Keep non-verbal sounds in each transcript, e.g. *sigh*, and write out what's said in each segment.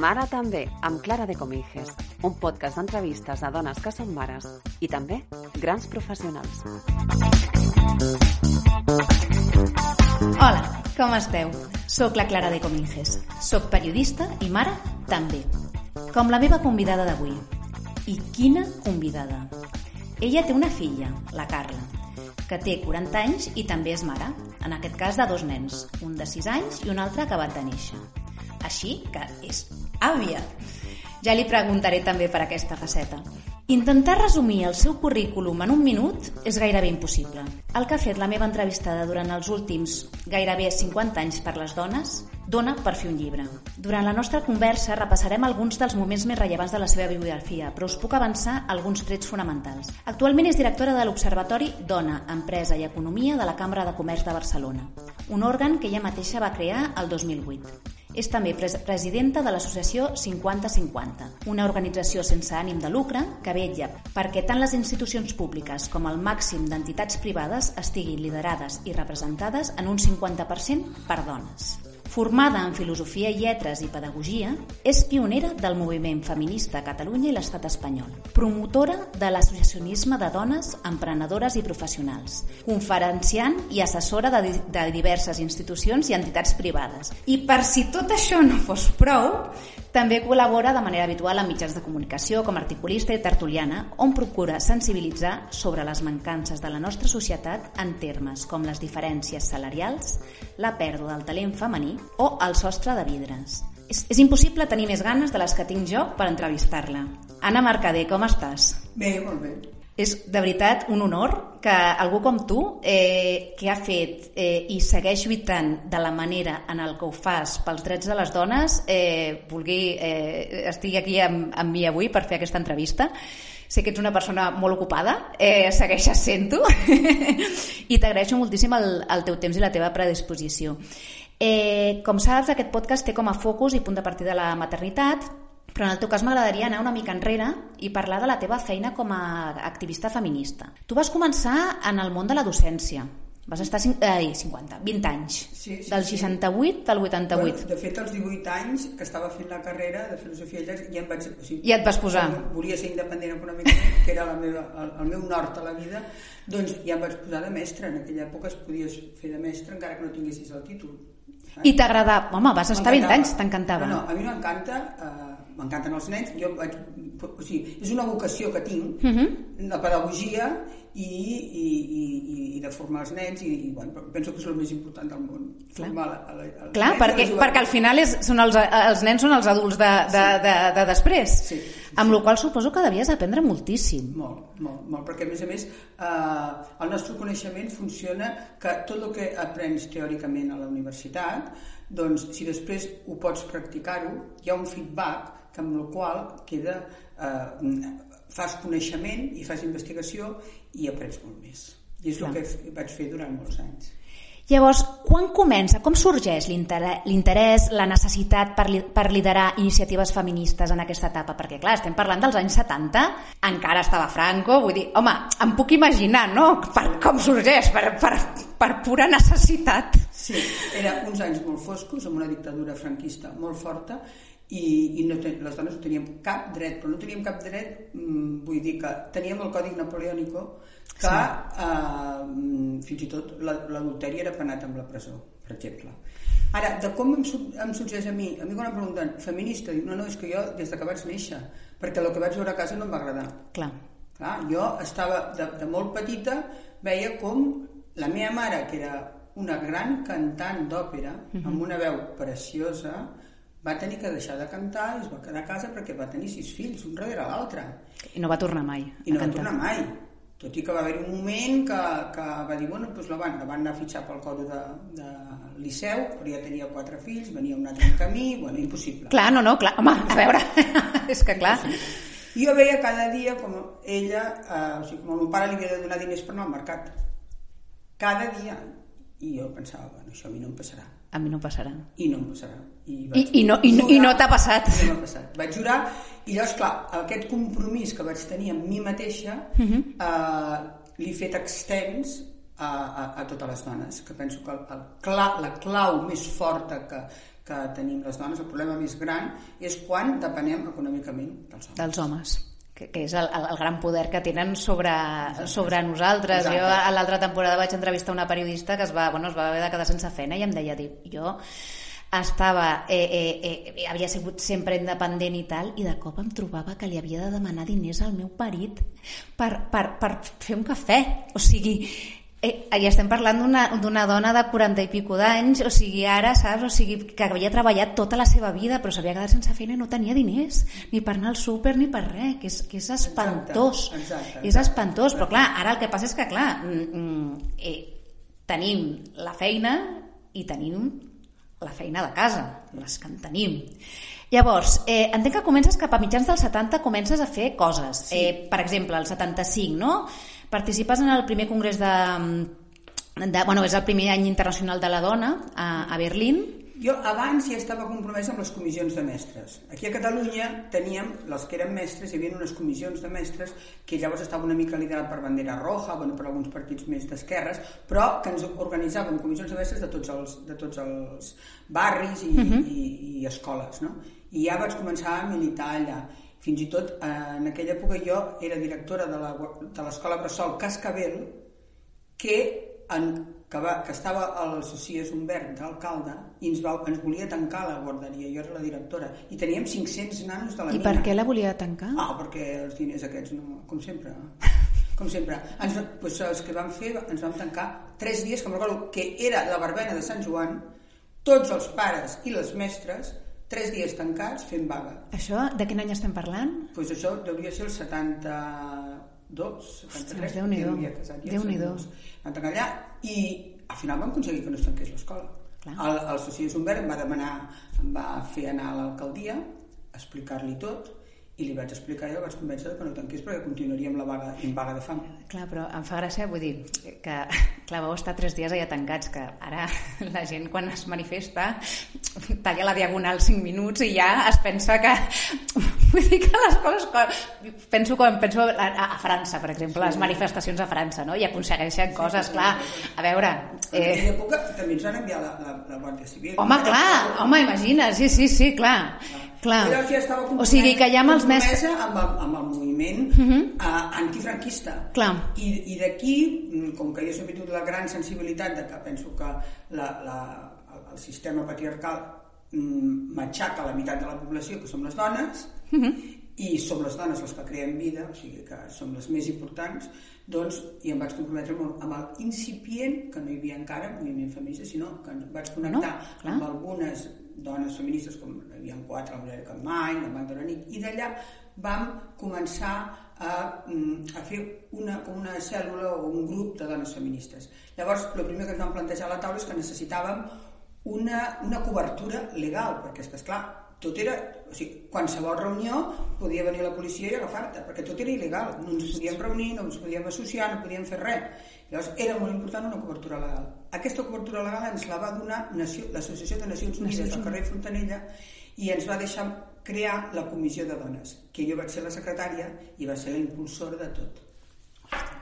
Mare també, amb Clara de Cominges, un podcast d'entrevistes a dones que són mares i també grans professionals. Hola, com esteu? Soc la Clara de Cominges. Soc periodista i mare també. Com la meva convidada d'avui. I quina convidada! Ella té una filla, la Carla, que té 40 anys i també és mare, en aquest cas de dos nens, un de 6 anys i un altre acabat de néixer. Així que és àvia. Ja li preguntaré també per aquesta faceta. Intentar resumir el seu currículum en un minut és gairebé impossible. El que ha fet la meva entrevistada durant els últims gairebé 50 anys per les dones dona per fer un llibre. Durant la nostra conversa repassarem alguns dels moments més rellevants de la seva biografia, però us puc avançar alguns trets fonamentals. Actualment és directora de l'Observatori Dona, Empresa i Economia de la Cambra de Comerç de Barcelona, un òrgan que ella mateixa va crear el 2008. És també pres presidenta de l'associació 50-50, una organització sense ànim de lucre que vetlla perquè tant les institucions públiques com el màxim d'entitats privades estiguin liderades i representades en un 50% per dones. Formada en Filosofia i Lletres i Pedagogia, és pionera del moviment feminista a Catalunya i l'estat espanyol. Promotora de l'associacionisme de dones, emprenedores i professionals. Conferenciant i assessora de, de diverses institucions i entitats privades. I per si tot això no fos prou, també col·labora de manera habitual amb mitjans de comunicació com articulista i tertuliana, on procura sensibilitzar sobre les mancances de la nostra societat en termes com les diferències salarials, la pèrdua del talent femení o el sostre de vidres. És, és impossible tenir més ganes de les que tinc jo per entrevistar-la. Anna Mercader, com estàs? Bé, molt bé. És de veritat un honor que algú com tu, eh, que ha fet eh, i segueix lluitant de la manera en el que ho fas pels drets de les dones, eh, vulgui, eh, estigui aquí amb, amb mi avui per fer aquesta entrevista. Sé que ets una persona molt ocupada, eh, segueixes sent-ho, *laughs* i t'agraeixo moltíssim el, el teu temps i la teva predisposició. Eh, com saps, aquest podcast té com a focus i punt de partida la maternitat, però en el teu cas m'agradaria anar una mica enrere i parlar de la teva feina com a activista feminista. Tu vas començar en el món de la docència. Vas estar eh, 50, 20 anys. Sí, sí, del sí. 68 al 88. Bueno, de fet, als 18 anys que estava fent la carrera de filosofia i lletres, ja em vaig... O sigui, Ja et vas posar. Volia ser independent econòmicament, *laughs* que era la meva, el, el meu nord a la vida, doncs ja em vaig posar de mestre. En aquella època es podies fer de mestre encara que no tinguessis el títol. saps? I t'agradava... Home, vas estar 20 M'encantava. anys, t'encantava. No, no, a mi m'encanta, eh, m'encanten els nens. Jo vaig, o sigui, és una vocació que tinc, Mhm. la pedagogia i, i, i, i, de formar els nens i, i bueno, penso que és el més important del món. Clar. Formar la, la, els Clar, perquè, la perquè al final és, són els, els nens són els adults de, de, de, de després. Sí, sí, sí. Amb la qual suposo que devies aprendre moltíssim. Molt, molt, molt, perquè a més a més eh, el nostre coneixement funciona que tot el que aprens teòricament a la universitat, doncs si després ho pots practicar-ho, hi ha un feedback que amb el qual queda, eh, fas coneixement i fas investigació i aprens molt més. I és Clar. el que vaig fer durant molts anys. Llavors, quan comença, com sorgeix l'interès, la necessitat per, li, per liderar iniciatives feministes en aquesta etapa? Perquè, clar, estem parlant dels anys 70, encara estava Franco, vull dir, home, em puc imaginar, no?, per, com sorgeix, per, per, per pura necessitat. Sí, eren uns anys molt foscos, amb una dictadura franquista molt forta, i, i no ten, les dones no teníem cap dret, però no teníem cap dret, mm, vull dir que teníem el còdic napoleònico, que sí. eh, fins i tot la- l'adulteri era penat amb la presó, per exemple. Ara, de com em, em sorgeix a mi? A mi quan em pregunten, feminista, dic, no, no, és que jo des de que vaig néixer, perquè el que vaig veure a casa no em va agradar. Clar, Clar, jo estava de, de molt petita, veia com la meva mare, que era una gran cantant d'òpera, amb una veu preciosa, va tenir que deixar de cantar i es va quedar a casa perquè va tenir sis fills, un darrere l'altre. i no va tornar mai I no va cantar. tornar mai. Tot i que va haver un moment que, que va dir, bueno, doncs la van, la van anar a fitxar pel coro de, de Liceu, però ja tenia quatre fills, venia un altre camí, bueno, impossible. Clar, no, no, clar, home, a veure, *laughs* és que clar, I jo veia cada dia com ella, eh, o sigui, com el meu pare li havia de donar diners per anar al mercat. Cada dia. I jo pensava, bueno, això a mi no em passarà. a mi no passarà. I no em passarà. I, I, i no, i, no- i no t'ha passat. No m'ha passat. Vaig jurar, i llavors, clar, aquest compromís que vaig tenir amb mi mateixa Mhm. uh -huh. eh, l'he fet extens a, a, a totes les dones, que penso que el, el cla, la clau més forta que, que tenim les dones, el problema més gran és quan depenem econòmicament dels homes. Dels homes que, és el, el, el gran poder que tenen sobre, sobre nosaltres. Exacte. Jo a l'altra temporada vaig entrevistar una periodista que es va, bueno, es va haver de quedar sense feina i em deia, diu, jo estava, eh, eh, eh, havia sigut sempre independent i tal, i de cop em trobava que li havia de demanar diners al meu marit per, per, per fer un cafè. O sigui, eh, i estem parlant d'una dona de 40 i pico d'anys, o sigui, ara, saps? O sigui, que havia treballat tota la seva vida, però s'havia quedat sense feina i no tenia diners, ni per anar al súper ni per res, que és, que és espantós. Exacte, exacte, exacte. És espantós, però clar, ara el que passa és que, clar, mm, mm, eh, tenim la feina i tenim la feina de casa, les que en tenim. Llavors, eh, entenc que comences cap a mitjans dels 70, comences a fer coses. Sí. Eh, per exemple, el 75, no? Participes en el primer congrés de... de bueno, és el primer any internacional de la dona a, a Berlín. Jo abans ja estava compromesa amb les comissions de mestres. Aquí a Catalunya teníem, les que eren mestres, hi havia unes comissions de mestres que llavors estava una mica liderat per Bandera Roja, bueno, per alguns partits més d'esquerres, però que ens organitzaven comissions de mestres de tots els, de tots els barris i, uh -huh. i, i escoles, no? I ja vaig començar a militar allà. Fins i tot eh, en aquella època jo era directora de l'escola Bressol Cascabel, que, en, que, va, que estava a l'Associés Humbert d'alcalde i ens, va, ens volia tancar la guarderia, jo era la directora, i teníem 500 nanos de la I mina. per què la volia tancar? Ah, perquè els diners aquests, no, com sempre, com sempre. Ens, doncs, els que vam fer, ens vam tancar tres dies, que recordo que era la verbena de Sant Joan, tots els pares i les mestres, tres dies tancats fent vaga. Això, de quin any estem parlant? Doncs pues això deuria ser el 72, 73. Déu-n'hi-do. Déu-n'hi-do. Vam tancar allà i al final vam aconseguir que no es tanqués l'escola. El, el soci Humbert em va demanar, em va fer anar a l'alcaldia, explicar-li tot, i li vaig explicar i el vaig convèncer que no tanqués perquè continuaríem la vaga, en vaga de fam. Clar, però em fa gràcia, vull dir, que clar, vau estar tres dies allà tancats, que ara *laughs* la gent quan es manifesta talla la diagonal 5 minuts i ja es pensa que... *laughs* Vull dir que les coses... Penso, quan penso a, a França, per exemple, les manifestacions a França, no? I aconsegueixen coses, clar, a veure... En Eh, època també ens van enviar la, la, la Guàrdia Civil. home, clar, home, imagina, sí, sí, sí, clar. clar. Llavors ja estava O sigui que ja amb els mestres... amb, amb el moviment uh. -huh. uh, antifranquista. Clar. I, i d'aquí, mm, com que jo he tingut la gran sensibilitat de que penso que la, la, el, el sistema patriarcal mm, matxaca la meitat de la població, que som les dones, uh Mhm. -huh. i som les dones les que creem vida, o sigui que som les més importants, doncs, i em vaig comprometre molt amb el incipient, que no hi havia encara moviment feminista, sinó que ens vaig connectar No, clar. amb algunes dones feministes, com hi havia quatre, la Maria Campmany, la Magda Nit, i d'allà vam començar a, mm, a fer una, com una cèl·lula o un grup de dones feministes. Llavors, el primer que ens vam plantejar a la taula és que necessitàvem una, una cobertura legal, perquè és que, esclar, tot era... O sigui, qualsevol reunió podia venir la policia i agafar-te, perquè tot era il·legal. No ens podíem reunir, no ens podíem associar, no podíem fer res. Llavors, era molt important una cobertura legal. Aquesta cobertura legal ens la va donar l'Associació de Nacions Unides del carrer Fontanella i ens va deixar crear la Comissió de Dones, que jo vaig ser la secretària i va ser la impulsora de tot.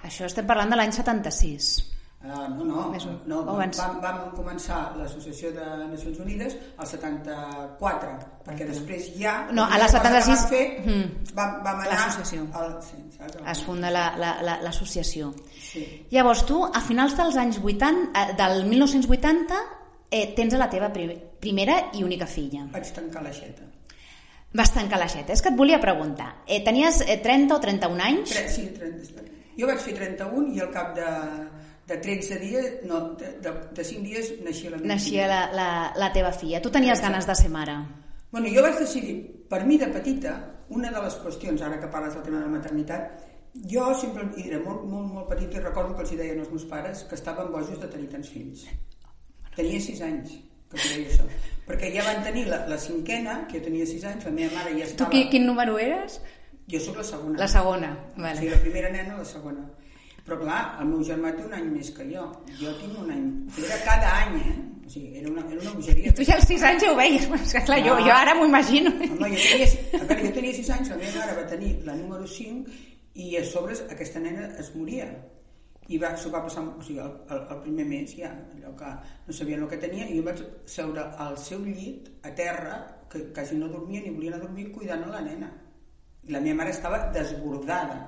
Això estem parlant de l'any 76. Uh, no, no, Més no vam, vam, vam començar l'Associació de Nacions Unides al 74, perquè després ja... No, a la la primera cosa que 76, Vam fer, mm, vam, vam anar... l'associació. Al, sí? Es funda la- la- la- l'associació. Sí. Llavors tu, a finals dels anys 80, eh, del 1980, eh, tens a la teva pri primera i única filla. Vaig tancar l'aixeta. Vas tancar l'aixeta. És que et volia preguntar. Eh, tenies eh, 30 o 31 anys? Tre, sí, 30, jo vaig fer 31 i al cap de, de 13 dies, no, de, de, de 5 dies naixia la meva Naixia filla. la, la, la teva filla. Tu tenies ganes de ser mare. Bueno, jo vaig decidir, per mi de petita, una de les qüestions, ara que parles del tema de la maternitat, jo sempre, i era molt, molt, molt petita, i recordo que els hi deien els meus pares que estaven bojos de tenir tants fills. Tenia 6 anys que em deia això. Perquè ja van tenir la, la cinquena, que jo tenia 6 anys, la meva mare ja Tu estava... qui, quin número eres? Jo sóc la segona. La segona. O Vale. sigui, la primera nena, la segona. Però clar, el meu germà té un any més que jo. Jo tinc un any. Era cada any, eh? O sigui, era una, era una bogeria. I tu ja als 6 anys ja ho veies. És que, clar, jo, jo ara m'ho imagino. Home, jo tenia, a veure, jo tenia 6 anys, la meva mare va tenir la número 5 i a sobre aquesta nena es moria. i va, s'ho va passar, o sigui, el, el, el primer mes ja, allò que no sabien el que tenia, i jo vaig seure al seu llit, a terra, que quasi no dormia ni volia anar a dormir cuidant la nena. I la meva mare estava desbordada.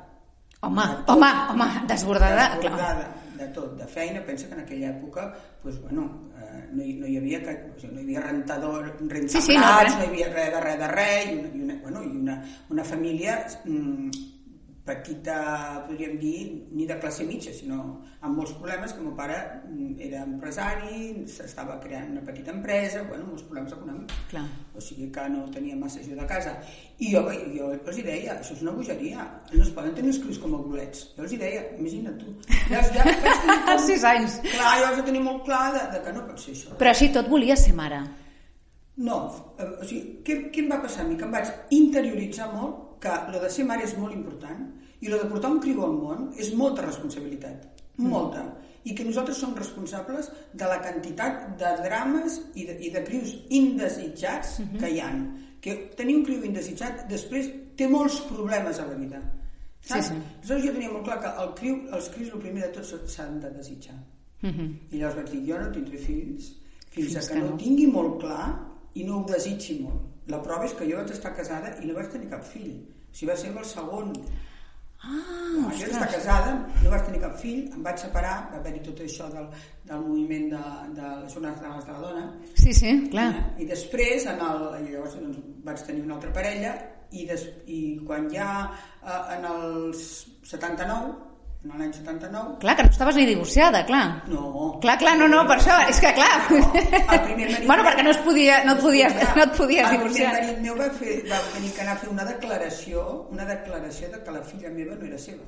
Home, home, home, desbordada, clar. desbordada de tot, de feina, pensa que en aquella època pues, bueno, eh, no, hi, no hi havia que, o sigui, no hi havia rentador, rentaplats, Sí, sí, no, no hi havia res de res de res, i una, i una, bueno, i una, una família mm, petita, podríem dir, ni de classe mitja, sinó amb molts problemes, que el meu pare mm, era empresari, s'estava creant una petita empresa, bueno, molts problemes econòmics. Clar. O sigui que no tenia massa ajuda a casa. I jo, jo els hi deia, això és una bogeria, no es poden tenir els crios com a bolets. Jo els hi deia, imagina't tu. Ja, ja Als *laughs* sis anys. Clar, jo vaig tenir molt clar de, de que no pot ser això. Però així tot volia ser mare. No, eh, o sigui, què, què em va passar a mi? Que em vaig interioritzar molt que lo de ser mare és molt important i lo de portar un criu al món és molta responsabilitat, molta. I que nosaltres som responsables de la quantitat de drames i de, i de crius indesitjats que hi han. Que tenir un criu indesitjat després té molts problemes a la vida. Saps? Sí, sí. Aleshores jo tenia molt clar que el criu, els crius el primer de tot s'han de desitjar. Mhm. I llavors vaig dir, jo no tindré fills fins, Fins a que, que no no. tingui molt clar i no ho desitgi molt. La prova és que jo vaig estar casada i no vaig tenir cap fill. O sigui, va ser amb el segon. Ah, No, jo vaig estar casada, no vaig tenir cap fill, em vaig separar, va haver-hi tot això del, del moviment de, de les zones de les de la dona, Sí, sí, clar. Eh? I després, en el, i llavors doncs, vaig tenir una altra parella i, des, i quan ja eh, en els 79, en l'any 79, Clar, que no estaves ni divorciada, clar. no, Clar, clar, no, no, per això, és que clar. el primer *laughs* marit... bueno, perquè no es podia, no et podies, no et podies el divorciar. primer marit meu va, fer, va tenir que anar a fer una declaració, una declaració de que la filla meva no era seva.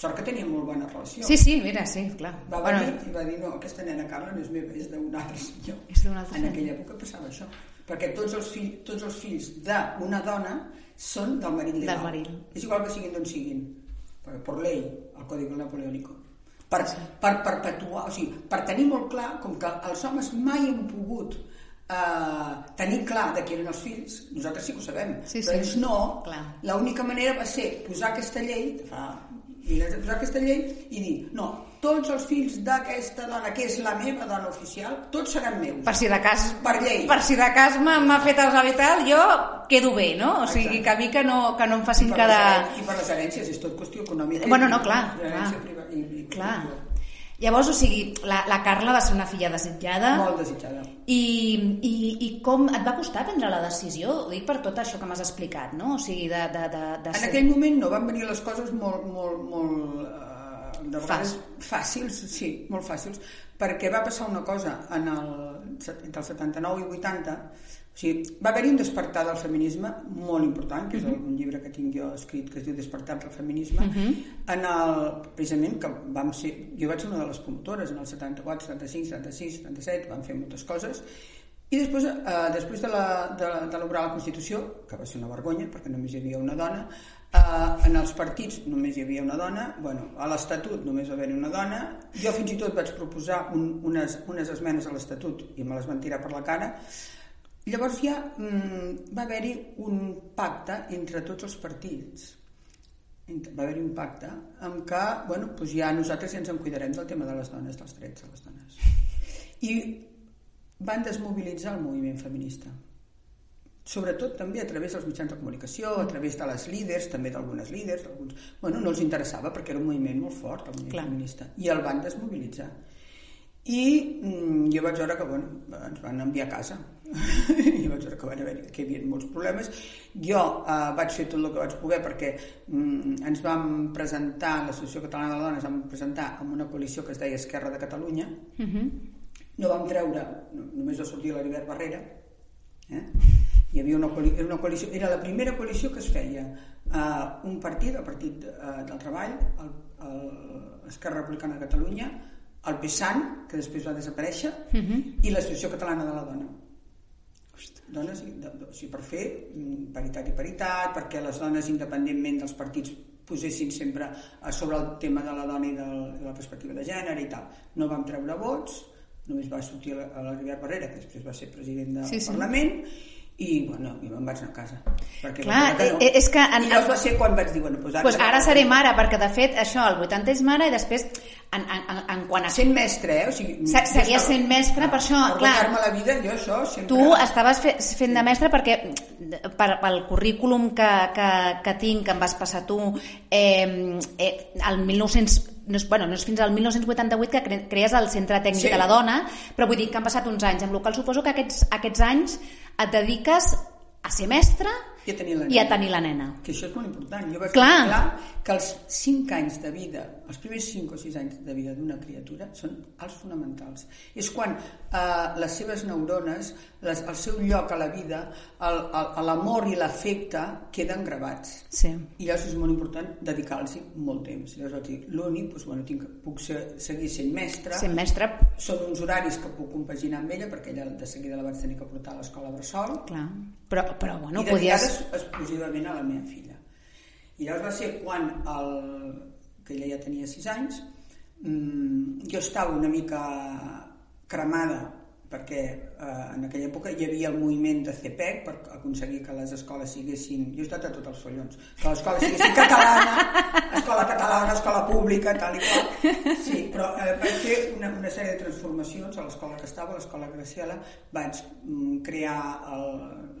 Sort que tenia molt bona relació. Sí, sí, mira, sí, clar. Va venir i va dir, no, aquesta nena Carla no és meva, és d'un altre senyor. És d'un altre En aquella època passava això. Perquè tots els, fill, tots els fills d'una dona són del marit legal. Del marit. És igual que siguin d'on siguin. Per, per llei, el Código Napoleónico. Per, per perpetuar, o sigui, per tenir molt clar, com que els homes mai han pogut eh, tenir clar de qui eren els fills, nosaltres sí que ho sabem, Sí, però sí. ells no, l'única manera va ser posar aquesta llei, fa posar aquesta llei i dir, no, tots els fills d'aquesta dona, que és la meva dona oficial, tots seran meus. Per si de cas... Per llei. Per si de cas m'ha fet els habital, jo quedo bé, no? O sigui, Exacte. que a mi que no, que no em facin les herències, I per les herències, és tot qüestió econòmica. Bueno, no, clar, clar. priva- i, i, Clar. Llavors, o sigui, la, la Carla va ser una filla desitjada. Molt desitjada. I, i, I com et va costar prendre la decisió? Ho dic per tot això que m'has explicat, no? O sigui, de... de, de, de En aquell moment no van venir les coses molt, molt, molt eh, de vegades fàcils, sí, molt fàcils, perquè va passar una cosa en el, entre el 79 i 80, o sigui, va haver-hi un despertar del feminisme molt important, que és el, un llibre que tinc jo escrit que es diu Despertar del feminisme, en el, precisament que vam ser, jo vaig ser una de les promotores en el 74, 75, 76, 77, vam fer moltes coses, i després, eh, després de la- de- d'elaborar la Constitució, que va ser una vergonya, perquè només hi havia una dona, eh, en els partits només hi havia una dona, bueno, a l'Estatut només va haver-hi una dona, jo fins i tot vaig proposar un, unes, unes esmenes a l'Estatut i me les van tirar per la cara, llavors ja mm, va haver-hi un pacte entre tots els partits, va haver-hi un pacte amb què, bueno, doncs ja nosaltres ja ens en cuidarem del tema de les dones, dels drets de les dones. I van desmobilitzar el moviment feminista. Sobretot també a través dels mitjans de comunicació, a través de les líders, també d'algunes líders, d'alguns... Bueno, no els interessava perquè era un moviment molt fort, el moviment Clar. feminista, i el van desmobilitzar. I mm, jo vaig veure que, bueno, ens van enviar a casa. *laughs* I vaig veure que van haver que hi havia molts problemes. Jo eh, vaig fer tot el que vaig poder perquè mm, ens vam presentar, l'Associació Catalana de Dones vam presentar amb una coalició que es deia Esquerra de Catalunya, Uh -huh. No vam treure, no, només va sortir l'Heribert Barrera, eh? hi havia una, coali- era una coalició, era la primera coalició que es feia uh, un partit, el Partit uh, del Treball, el, el, Esquerra Republicana de Catalunya, el PSAN, que després va desaparèixer, Uh -huh. i l'Associació Catalana de la Dona. Dones, de, de, o sigui, per fer mm, paritat i paritat, perquè les dones, independentment dels partits, posessin sempre a sobre el tema de la dona i del, de la perspectiva de gènere i tal. No vam treure vots, només va sortir a l'Heribert Barrera, que després va ser president del Sí, sí. Parlament, i, bueno, i me'n vaig anar a casa. Perquè Clar, vaig veure eh, és que en- I llavors va ser quan vaig dir, bueno, doncs ara... Pues ara seré mare, perquè de fet això, el 80 és mare i després en, en, en quant a... Sent mestre, eh? O sigui, Se- seguia jo estava- sent mestre, per això, per clar. la vida, jo això sempre... Tu estaves fe, fent de mestre perquè per, pel currículum que, que, que tinc, que em vas passar tu, eh, eh, el 1900, no és, bueno, no és fins al 1988 que cre- crees el Centre Tècnic Sí. de la Dona, però vull dir que han passat uns anys, amb la qual suposo que aquests, aquests anys et dediques a ser mestre I a tenir la i a nena. tenir la nena. que això és molt important. Jo vaig Clar. clar que els 5 anys de vida, els primers 5 o 6 anys de vida d'una criatura són els fonamentals. És quan eh, les seves neurones, les, el seu lloc a la vida, l'amor i l'afecte queden gravats. Sí. I llavors és molt important dedicar-los molt temps. Llavors vaig dir, l'únic, doncs, bueno, tinc, puc ser, seguir sent mestre, Ser mestre, són uns horaris que puc compaginar amb ella, perquè ella de seguida la vaig tenir que portar a l'escola Bressol, clar. Però, però bueno, i dedicades exclusivament a la meva filla. I llavors va ser quan, el, que ella ja tenia 6 anys, mmm, jo estava una mica cremada perquè eh, en aquella època hi havia el moviment de CEPEC per aconseguir que les escoles siguessin... Jo he estat a tots els follons. Que les escoles siguessin catalana, escola catalana, escola pública, tal i qual. Sí, però eh, vaig fer una, una sèrie de transformacions a l'escola que estava, a l'escola Graciela. Vaig mm, crear el,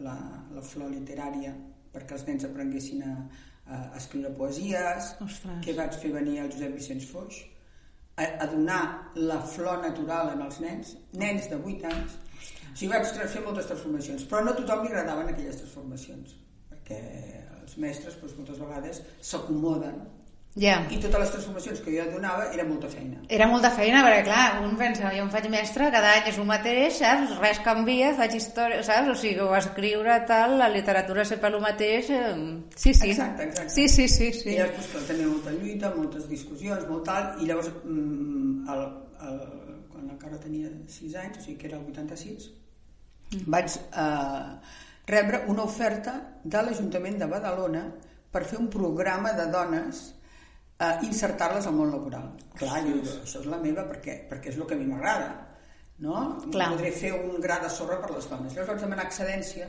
la, la flor literària perquè els nens aprenguessin a, a escriure poesies, Ostres. que vaig fer venir el Josep Vicenç Foix, a, a donar la flor natural en els nens, nens de 8 anys. O sigui, vaig fer moltes transformacions, però no a tothom li agradaven aquelles transformacions, perquè els mestres doncs, moltes vegades s'acomoden Ja. i totes les transformacions que jo donava era molta feina. Era molta feina, perquè clar, un pensa, jo em faig mestre, cada any és el mateix, saps? Res canvia, faig història, saps? O sigui, ho escriure, tal, la literatura sempre el mateix. eh, Sí, sí. Exacte, exacte. Sí, sí, sí. sí. I llavors doncs, tenia molta lluita, moltes discussions, molt tal, i llavors mm, el, el, quan encara tenia 6 anys, o sigui que era el 86, vaig eh, rebre una oferta de l'Ajuntament de Badalona per fer un programa de dones eh, insertar-les al món laboral. Clar, jo dic, això és la meva perquè, perquè és el que a mi m'agrada. No? Clar. Podré fer un gra de sorra per les dones. Llavors vaig demanar excedència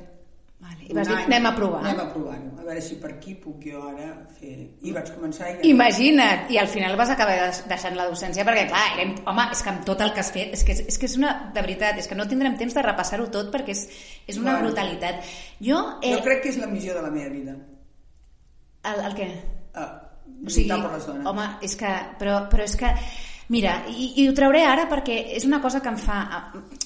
Vale. I vas dir, any. anem a provar. Anem a provar-ho, a veure si per aquí puc jo ara fer... I vaig començar... I... Imagina't, i al final vas acabar deix- deixant la docència perquè, clar, érem, home, és que amb tot el que has fet, és que és, que és una, de veritat, és que no tindrem temps de repassar-ho tot perquè és, és una Bueno. brutalitat. Jo, eh, Jo crec que és la missió de la meva vida. el, el què? Uh, O sigui, per les dones. home, és que, però, però és que, mira, i, i ho trauré ara perquè és una cosa que em fa,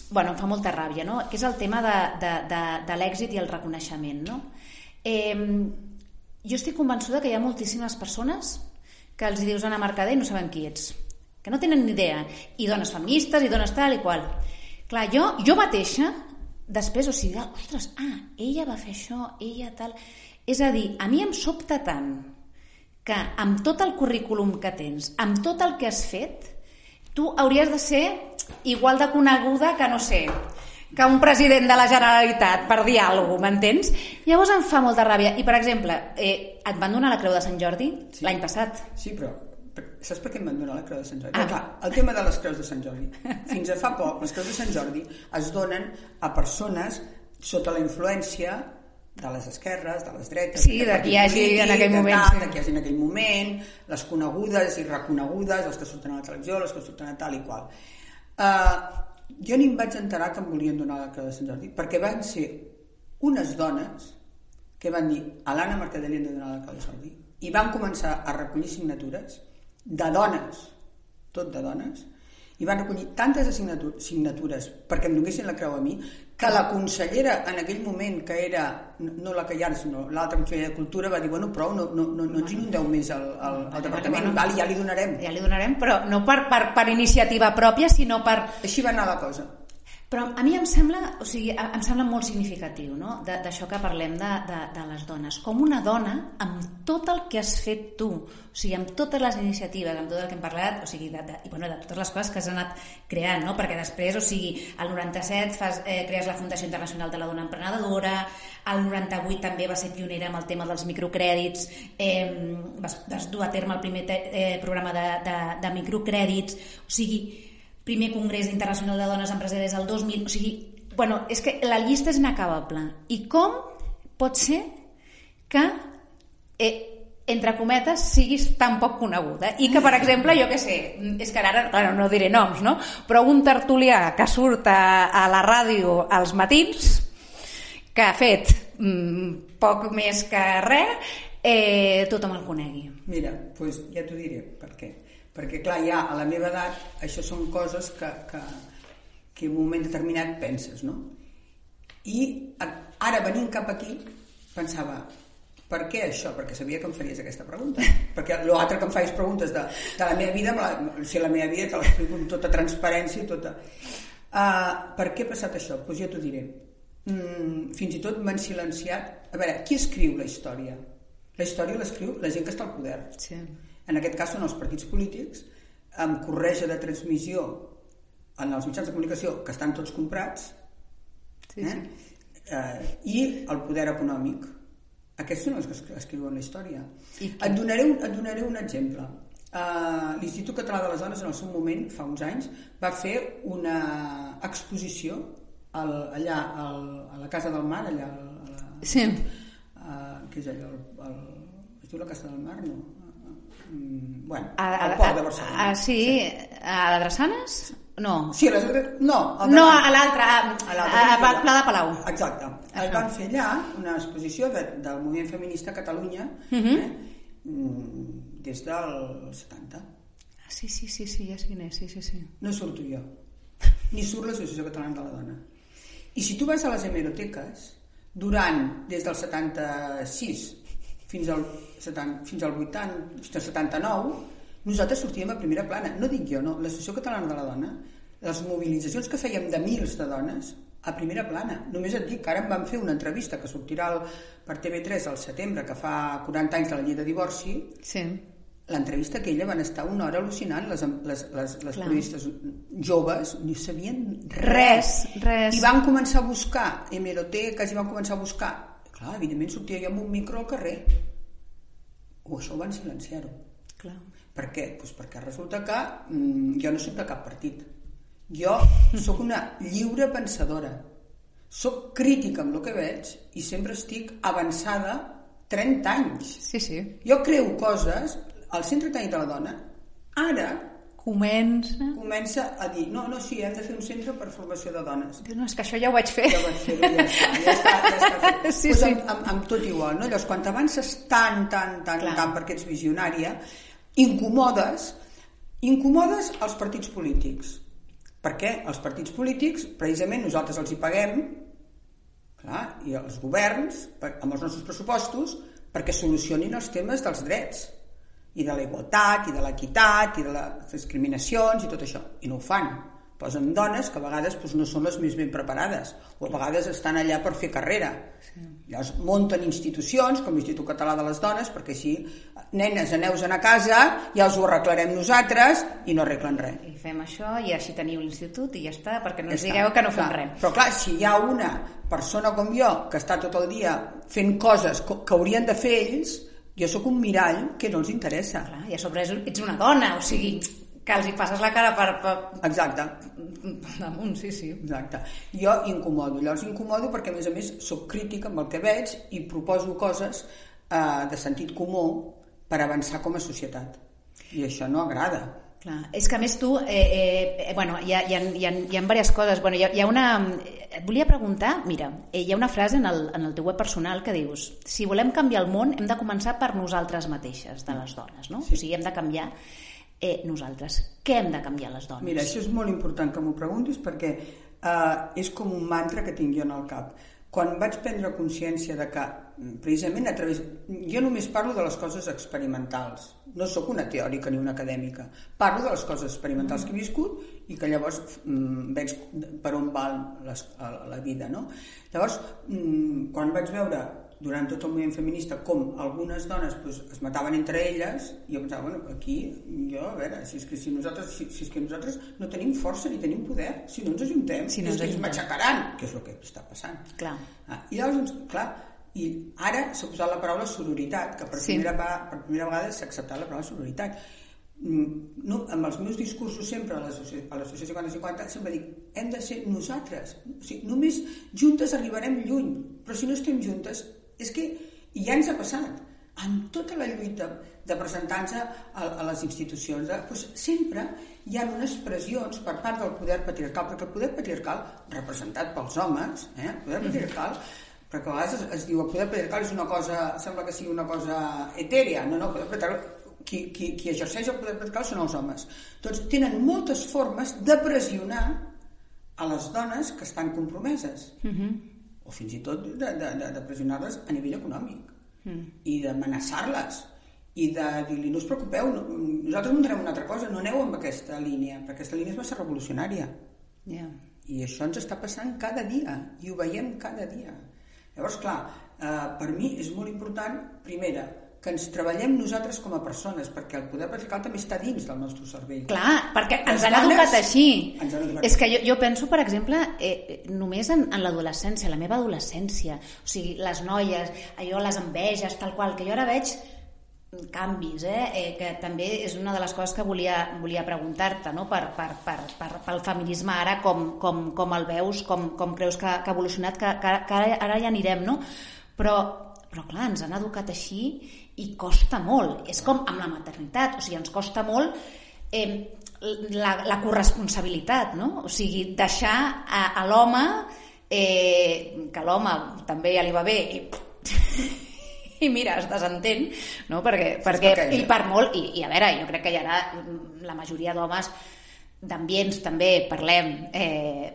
bueno, em fa molta ràbia, no? que és el tema de, de, de, de l'èxit i el reconeixement. No? Eh, jo estic convençuda que hi ha moltíssimes persones que els dius Anna Mercader i no saben qui ets, que no tenen ni idea, i dones feministes i dones tal i qual. Clar, jo, jo mateixa, després, o sigui, ostres, ah, ella va fer això, ella tal... És a dir, a mi em sobta tant que amb tot el currículum que tens, amb tot el que has fet, tu hauries de ser igual de coneguda que, no sé, que un president de la Generalitat, per dir alguna cosa, m'entens? Llavors em fa molta ràbia. I, per exemple, eh, et van donar la Creu de Sant Jordi Sí. l'any passat. Sí, però per- saps per què em van donar la Creu de Sant Jordi? Ah. Clar, el tema de les Creus de Sant Jordi. Fins a fa poc, les Creus de Sant Jordi es donen a persones sota la influència de les esquerres, de les dretes... Sí, de qui hi hagi partit en aquell de moment, Tal, sí. De qui hi hagi en aquell moment, les conegudes i reconegudes, les que surten a la televisió, les que surten a tal i qual. Uh, jo ni em vaig enterar que em volien donar la Creu de Sant Jordi, perquè van ser unes dones que van dir a l'Anna Mercader li hem de donar la Creu de Sant Jordi i van començar a recollir signatures de dones, tot de dones, i van recollir tantes signatures perquè em donessin la creu a mi, que la consellera en aquell moment, que era no la que hi ha, sinó l'altra consellera de Cultura, va dir, bueno, prou, no, no, no, no ens inundeu més al, al, al departament, bueno. val, ja li donarem. Ja li donarem, però no per, per, per iniciativa pròpia, sinó per, Així va anar la cosa. Però a mi em sembla, o sigui, em sembla molt significatiu, no?, d'això que parlem de, de, de les dones. Com una dona, amb tot el que has fet tu, o sigui, amb totes les iniciatives, amb tot el que hem parlat, o sigui, de, de, i, bueno, de totes les coses que has anat creant, no?, perquè després, o sigui, al 97 fas, eh, crees la Fundació Internacional de la Dona Emprenedora, al 98 també va ser pionera amb el tema dels microcrèdits, eh, vas, vas dur a terme el primer te, eh, programa de, de, de microcrèdits, o sigui, primer Congrés Internacional de Dones Empresàries el 2000, o sigui, bueno, és que la llista és inacabable. I com pot ser que eh, entre cometes, siguis tan poc coneguda. I que, per exemple, jo què sé, és que ara bueno, no diré noms, no? Però un tertulià que surt a, a la ràdio als matins, que ha fet mm, poc més que res, eh, tothom el conegui. Mira, doncs ja t'ho diré per què. Perquè, clar, ja a la meva edat, això són coses que, que, que en un moment determinat penses, no? I ara, venint cap aquí, pensava, per què això? Perquè sabia que em faries aquesta pregunta. *laughs* Perquè l'altre que em faig preguntes de, de la meva vida, la, si la meva vida te l'explico amb tota transparència i tota... Uh, per què ha passat això? Doncs pues jo t'ho diré. Mm, fins i tot m'han silenciat... A veure, qui escriu la història? La història l'escriu la gent que està al poder. Sí. En aquest cas són els partits polítics, amb correja de transmissió en els mitjans de comunicació, que estan tots comprats, Sí, eh? sí. Eh, i el poder econòmic aquests són els que escriuen la història. I et donaré, un, et donaré un exemple. Uh, L'Institut Català de les Dones en el seu moment, fa uns anys, va fer una exposició al, allà al, a la Casa del Mar, allà a la, Sí. uh, què és allò? El, el, es diu la Casa del Mar, no? Uh, bueno, A, a, al port de Barcelona. a, sí, a la Drassanes? No. Sí, a les, no, al No, a l'altre, a, A a, a. Pla de Palau. Exacte. Això. Es van fer allà una exposició de, del moviment feminista a Catalunya Mhm. eh? Mm, des del 70. Ah, Sí, sí, sí, sí, ja sé quin és, sí, sí, sí. No surto jo, ni surt l'Associació Catalana de la Dona. I si tu vas a les hemeroteques, durant, des del 76 fins al, 70, fins al 80, fins al 79, nosaltres sortíem a primera plana. No dic jo, no. L'Associació Catalana de la Dona, les mobilitzacions que fèiem de mils de dones, a primera plana. Només et dic que ara em van fer una entrevista que sortirà al, per TV3 al setembre, que fa 40 anys de la llei de divorci, Sí. l'entrevista aquella van estar una hora al·lucinant les, les, les, les Clar. periodistes joves ni sabien Res, res. i van començar a buscar hemeroteques i van començar a buscar clar, evidentment sortia jo amb un micro al carrer o això ho van silenciar-ho Clar. per què? Pues perquè resulta que mm, jo no sóc de cap partit jo sóc una lliure pensadora sóc crítica amb el que veig i sempre estic avançada 30 anys Sí, sí. jo creu coses al Centre Tècnic de la Dona ara Comença... comença a dir no, no, sí, hem de fer un centre per formació de dones Diu, no, és que això ja ho vaig fer. ja vaig fer ja està, ja està, ja està *laughs* fet. Sí, pues sí. Amb, amb, amb tot igual, no? Llavors, quan t'avances tant, tant, tant, Clar. tant perquè ets visionària, incomodes, incomodes els partits polítics. Per què? Els partits polítics, precisament nosaltres els hi paguem, clar, i els governs, amb els nostres pressupostos, perquè solucionin els temes dels drets i de la igualtat, i de l'equitat, i de les discriminacions, i tot això. I no ho fan. Posen dones que a vegades doncs, no són les més ben preparades, o a vegades estan allà per fer carrera. Sí. Llavors munten institucions, com l'Institut Català de les Dones, perquè així, nenes, aneu a casa, ja us ho arreglarem nosaltres, i no arreglen res. I fem això i així teniu l'institut i ja està, perquè no ens Ja està, digueu que no fem clar. res. Però clar, si hi ha una persona com jo que està tot el dia fent coses co- que haurien de fer ells, jo sóc un mirall que no els interessa. Clar, i a sobre ets ets una dona, o sigui, que els hi passes la cara per, per, Exacte, per damunt, sí, sí. exacte. Jo incomodo, llavors incomodo perquè a més a més sóc crítica amb el que veig i proposo coses eh, de sentit comú per avançar com a societat. I això no agrada. Clar, és que a més tu, eh, eh, bueno, hi ha, hi, ha, hi, ha, hi ha diverses coses. Bueno, hi ha, hi ha una... Et volia preguntar, mira, eh, hi ha una frase en el, en el teu web personal que dius si volem canviar el món hem de començar per nosaltres mateixes, de les dones, no? Sí. O sigui, hem de canviar eh, nosaltres. Què hem de canviar les dones? Mira, això és molt important que m'ho preguntis perquè eh, és com un mantra que tinc jo en el cap. Quan vaig prendre consciència de que, mm, precisament a través... Jo només parlo de les coses experimentals. No sóc una teòrica ni una acadèmica. Parlo de les coses experimentals que he viscut i que llavors mm, veig per on va les, la, la vida, no? Llavors, mm, quan vaig veure durant tot el moviment feminista com algunes dones pues, es mataven entre elles jo pensava, bueno, aquí jo, a veure, si és que, si nosaltres, si, si és que nosaltres no tenim força ni tenim poder, si no ens ajuntem Si no ens ens matxacaran, que és el que està passant Clar. ah, i llavors, doncs, clar i ara s'ha posat la paraula sororitat que per, Sí. primera, per primera vegada s'ha acceptat la paraula sororitat no, amb els meus discursos sempre a l'associació a l'associació 50-50 sempre dic hem de ser nosaltres. O sigui, només juntes arribarem lluny. Però si no estem juntes és que ja ens ha passat. En tota la lluita de presentar-se a, a les institucions. De, doncs sempre hi ha unes pressions per part del poder patriarcal, perquè el poder patriarcal, representat pels homes, eh, el poder patriarcal, perquè a vegades es, es diu el poder patriarcal és una cosa, sembla que sigui una cosa etèria, no, no, el poder patriarcal qui, qui, qui exerceix el poder patriarcal són els homes. Doncs tenen moltes formes de pressionar a les dones que estan compromeses. Uh -huh. O fins i tot de, de, de, de pressionar-les a nivell econòmic. Uh -huh. I d'amenaçar-les. I de dir-li, no us preocupeu, no, nosaltres muntarem una altra cosa, no aneu amb aquesta línia, perquè aquesta línia és massa revolucionària. Yeah. I això ens està passant cada dia, i ho veiem cada dia. Llavors, clar, eh, per mi és molt important, primera, que ens treballem nosaltres com a persones, perquè el poder patriarcal també està dins del nostre cervell. Clar, perquè ens Les han dones educat així. ens han educat. És que jo, jo penso, per exemple, eh, només en, en l'adolescència, la meva adolescència, o sigui, les noies, allò, les enveges, tal qual, que jo ara veig canvis, eh? eh que també és una de les coses que volia, volia preguntar-te no? per, per, per, per, pel feminisme ara, com, com, com el veus, com, com creus que, que ha evolucionat, que, que, que ara, ara ja anirem, no? Però, però clar, ens han educat així i costa molt. És com amb la maternitat, o sigui, ens costa molt eh, la, la corresponsabilitat, no? O sigui, deixar a, a l'home, eh, que l'home també ja li va bé, i, *laughs* i mira, es desentén, no? perquè, perquè i per molt, i, i a veure, jo crec que hi ha la majoria d'homes d'ambients també parlem eh,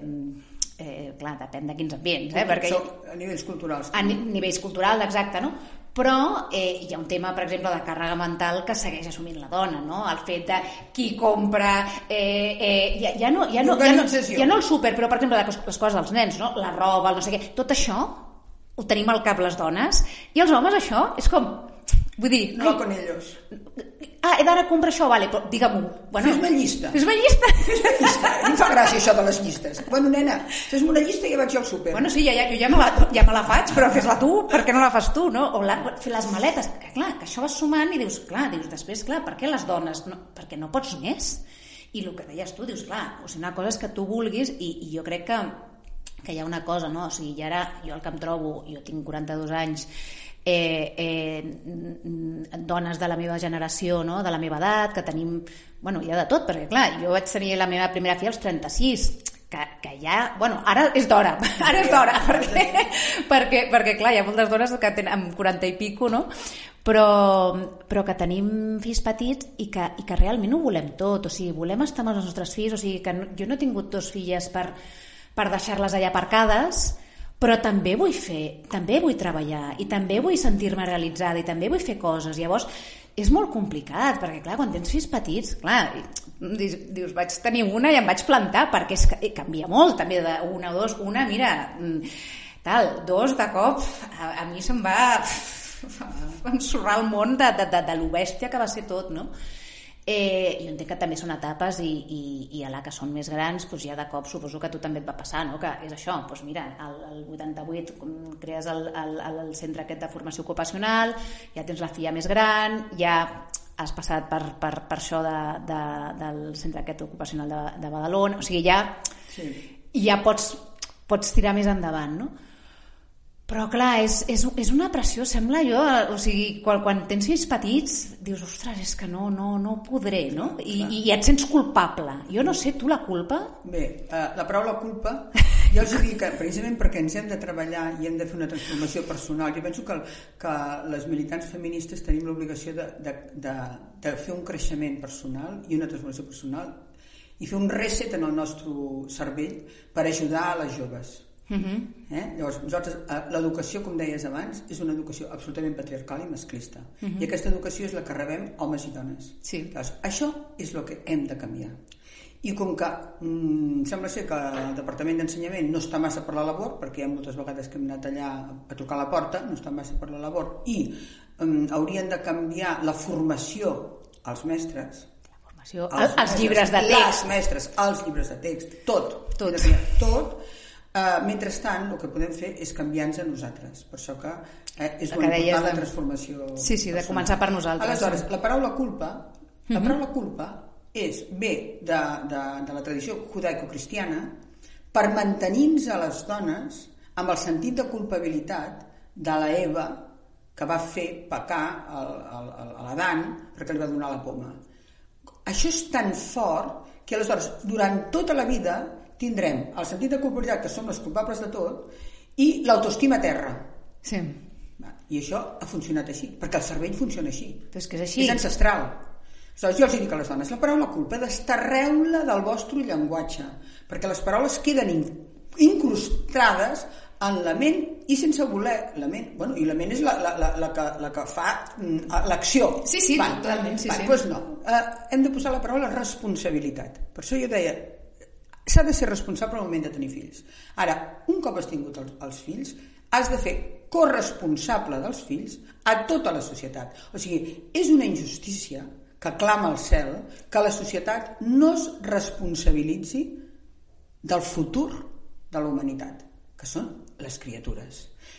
eh, clar, depèn de quins ambients, eh? perquè a nivells culturals. a ni- nivells culturals, exacte, no? Però eh, hi ha un tema, per exemple, de càrrega mental que segueix assumint la dona, no? El fet de qui compra... Eh, eh, ja, ja, no, ja, no, ja, no, ja no el súper, però, per exemple, les coses dels nens, no? La roba, el no sé què... Tot això ho tenim al cap les dones i els homes això és com... Vull dir... No con ellos. Ah, he d'anar a comprar això, vale, però digue-m'ho. Bueno, Fes-me llista. Fes-me llista. Llista. A mi em fa gràcia això de les llistes. Bueno, nena, fes-me una llista i ja vaig jo al súper. Bueno, sí, ja, ja, jo ja me, la, ja me la faig, però fes-la tu, *laughs* per què no la fas tu, no? O la, fer les maletes, que clar, que això vas sumant i dius, clar, dius després, clar, per què les dones? No, perquè no pots més. I el que deies tu, dius, clar, o sigui, una cosa és que tu vulguis i, i jo crec que, que hi ha una cosa, no? O sigui, i ara jo el que em trobo, jo tinc 42 anys, eh, eh, dones de la meva generació, no? de la meva edat, que tenim, bueno, hi ha de tot, perquè clar, jo vaig tenir la meva primera filla als 36, que, que ja, bueno, ara és d'hora, *laughs* ara és d'hora, perquè, perquè, perquè clar, hi ha moltes dones que tenen amb 40 i pico, no? Però, però que tenim fills petits i que, i que realment ho volem tot, o sigui, volem estar amb els nostres fills, o sigui, que no, jo no he tingut dos filles per, per deixar-les allà aparcades, però també vull fer, també vull treballar i també vull sentir-me realitzada i també vull fer coses. Llavors, és molt complicat, perquè clar, quan tens fills petits, clar, dius, vaig tenir una i em vaig plantar, perquè és canvia molt, també de una o dos, una, mira, mm, tal, dos de cop, a, a mi se'm va *laughs* ensorrar el món de, de, de, de lo bèstia que va ser tot, no? Eh, jo entenc que també són etapes i, i, i a la que són més grans doncs ja de cop suposo que a tu també et va passar no? que és això, doncs mira, el, el 88 com crees el, el, el centre aquest de formació ocupacional ja tens la filla més gran ja has passat per, per, per això de, de, del centre aquest ocupacional de, de Badalona o sigui ja, Sí. ja pots, pots tirar més endavant no? Però clar, és, és, és una pressió, sembla jo, o sigui, quan, quan tens fills petits, dius, ostres, és que no, no, no podré, no? I, i et sents culpable. Jo no sé, tu la culpa? Bé, eh, la paraula culpa, *laughs* jo els dic que precisament perquè ens hem de treballar i hem de fer una transformació personal, jo penso que, que les militants feministes tenim l'obligació de, de, de, de fer un creixement personal i una transformació personal i fer un reset en el nostre cervell per ajudar a les joves. Uh -huh. Eh? Llavors, nosaltres, eh, l'educació, com deies abans, és una educació absolutament patriarcal i masclista. Uh -huh. I aquesta educació és la que rebem homes i dones. Sí. Llavors, això és el que hem de canviar. I com que mm, sembla ser que el Departament d'Ensenyament no està massa per la labor, perquè hi ha moltes vegades que hem anat allà a trucar a la porta, no està massa per la labor, i mm, haurien de canviar la formació als mestres, Formació, els, els llibres de les text. mestres, els llibres de text, tot. Tot. Tot. Uh, mentrestant, el que podem fer és canviar-nos a nosaltres. Per això que eh, és molt important la de- transformació Sí, sí, de personal. començar per nosaltres. Aleshores, la paraula culpa, la Mhm. paraula culpa és ve de, de, de la tradició judaico-cristiana per mantenir-nos a les dones amb el sentit de culpabilitat de la Eva que va fer pecar a l'Adan perquè li va donar la poma. Això és tan fort que aleshores durant tota la vida tindrem el sentit de culpabilitat que som els culpables de tot i l'autoestima a terra. Sí. I això ha funcionat així, perquè el cervell funciona així. Però és que és així. És ancestral. Aleshores, jo els dic a les dones, la paraula culpa desterreu-la del vostre llenguatge, perquè les paraules queden in incrustades en la ment i sense voler la ment, bueno, i la ment és la, la, la, la, que, la que fa mm, l'acció Sí, sí, totalment, sí, sí. Doncs no, uh, hem de posar la paraula responsabilitat per això jo deia s'ha de ser responsable al moment de tenir fills ara, un cop has tingut els, els fills has de fer corresponsable dels fills a tota la societat o sigui, és una injustícia que clama al cel que la societat no es responsabilitzi del futur de la humanitat, que són les criatures.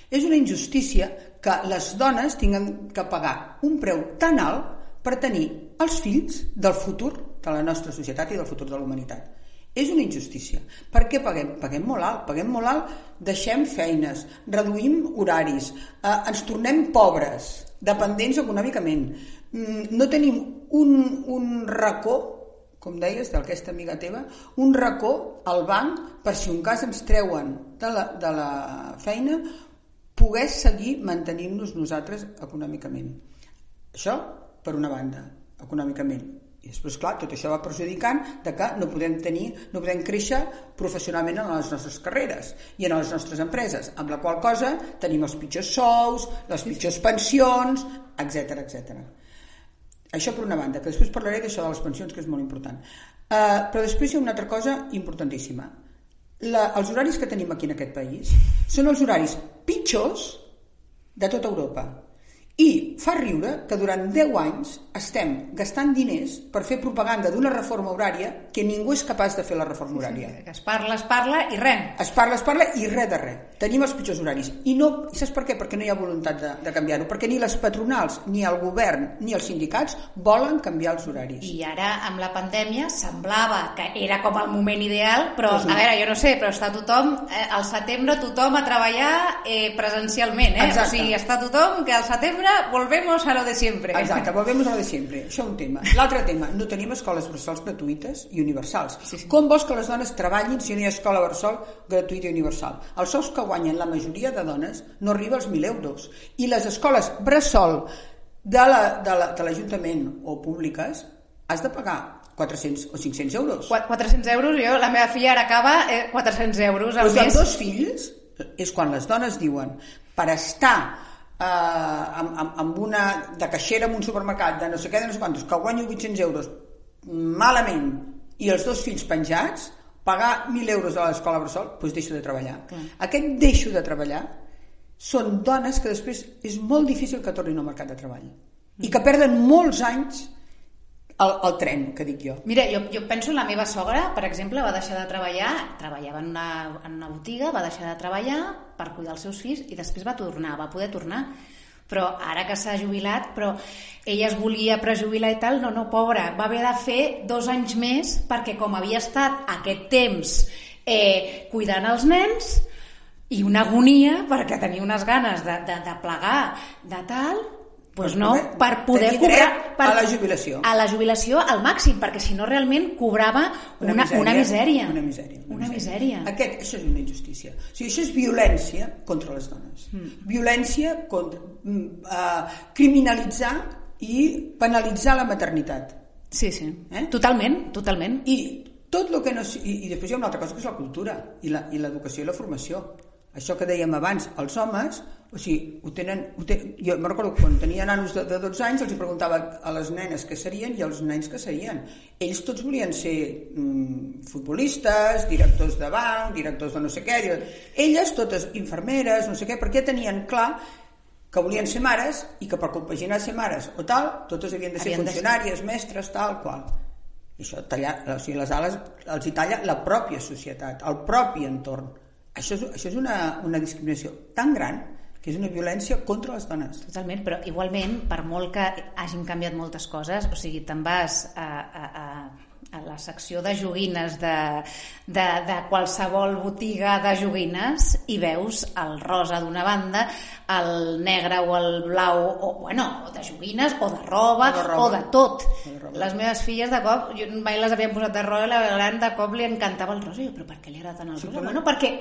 És una injustícia que les dones tinguin que pagar un preu tan alt per tenir els fills del futur de la nostra societat i del futur de la humanitat. És una injustícia. Per què paguem? Paguem molt alt. Paguem molt alt, deixem feines, reduïm horaris, eh, ens tornem pobres, dependents econòmicament. Mm, no tenim un, un racó com deies, d'aquesta amiga teva, un racó al banc per si un cas ens treuen de la, de la feina poder seguir mantenint-nos nosaltres econòmicament. Això, per una banda, econòmicament. I després, clar, tot això va perjudicant de que no podem tenir, no podem créixer professionalment en les nostres carreres i en les nostres empreses, amb la qual cosa tenim els pitjors sous, les pitjors pensions, etc etc. Això per una banda, que després parlaré d'això de les pensions, que és molt important. Uh, però després hi ha una altra cosa importantíssima. La, els horaris que tenim aquí en aquest país són els horaris pitjors de tota Europa. I fa riure que durant 10 anys estem gastant diners per fer propaganda d'una reforma horària que ningú és capaç de fer la reforma horària. Sí, sí, es parla, es parla i res. Es parla, es parla i res de res. Tenim els pitjors horaris. I no, saps per què? Perquè no hi ha voluntat de, de canviar-ho. Perquè ni les patronals, ni el govern, ni els sindicats volen canviar els horaris. I ara, amb la pandèmia, semblava que era com el moment ideal, però, pues no. a veure, jo no sé, però està tothom, eh, al setembre tothom a treballar eh, presencialment, eh? Exacte. O sigui, està tothom que al setembre volvemos a lo de siempre. Exacte, volvemos a lo de siempre. Això un tema. L'altre tema, no tenim escoles bressol gratuïtes i universals. Sí, sí. Com vols que les dones treballin si no hi ha escola bressol gratuïta i universal? Els sous que guanyen la majoria de dones no arriba als 1.000 euros. I les escoles bressol de l'Ajuntament la, o públiques has de pagar 400 o 500 euros. 400 euros, jo, la meva filla ara acaba eh, 400 euros al Però mes. amb dos fills és quan les dones diuen per estar eh, amb, amb, amb una de caixera en un supermercat de no sé què, de no sé quantos, que guanyo 800 euros malament i els dos fills penjats, pagar 1.000 euros a l'escola Bressol, doncs deixo de treballar. Clar. Aquest deixo de treballar són dones que després és molt difícil que tornin al mercat de treball i que perden molts anys el, el tren, que dic jo. Mira, jo, jo penso en la meva sogra, per exemple, va deixar de treballar, treballava en una, en una botiga, va deixar de treballar per cuidar els seus fills i després va tornar, va poder tornar. Però ara que s'ha jubilat, però ella es volia prejubilar i tal, no, no, pobra, va haver de fer dos anys més perquè com havia estat aquest temps eh, cuidant els nens i una agonia perquè tenia unes ganes de, de, de plegar de tal, pues no, per poder cobrar per, a la jubilació. a la jubilació al màxim, perquè si no realment cobrava una, una, misèria. Una misèria. Una misèria. Aquest, això és una injustícia. O sigui, això és violència contra les dones. Mm. Violència contra... Mm, uh, criminalitzar i penalitzar la maternitat. Sí, sí. Eh? Totalment, totalment. I tot el que no... I, I després hi ha una altra cosa que és la cultura i la- i l'educació i la formació. Això que dèiem abans, els homes, o sigui, ho tenen... Ho ten... Jo me'n recordo quan tenia nanos de, de 12 anys els hi preguntava a les nenes què serien i als nens què serien. Ells tots volien ser mm, futbolistes, directors de banc, directors de no sé què... Elles totes infermeres, no sé què, perquè tenien clar que volien ser mares i que per compaginar ser mares o tal, totes havien de ser Havien de ser- funcionàries, mestres, tal qual. I això talla, o sigui, les ales els hi talla la pròpia societat, el propi entorn. Això és, això és una, una discriminació tan gran que és una violència contra les dones. Totalment, però igualment, per molt que hagin canviat moltes coses, o sigui, te'n vas a, a, a, a la secció de joguines de, de, de qualsevol botiga de joguines i veus el rosa d'una banda, el negre o el blau, o, bueno, o de joguines, o de roba, O de roba. o de tot. O de roba. Les meves filles de cop, jo mai les havien posat de rosa, i la gran de cop li encantava el rosa. I jo, però per què li agrada tant el Sí, rosa? però- Bueno, perquè,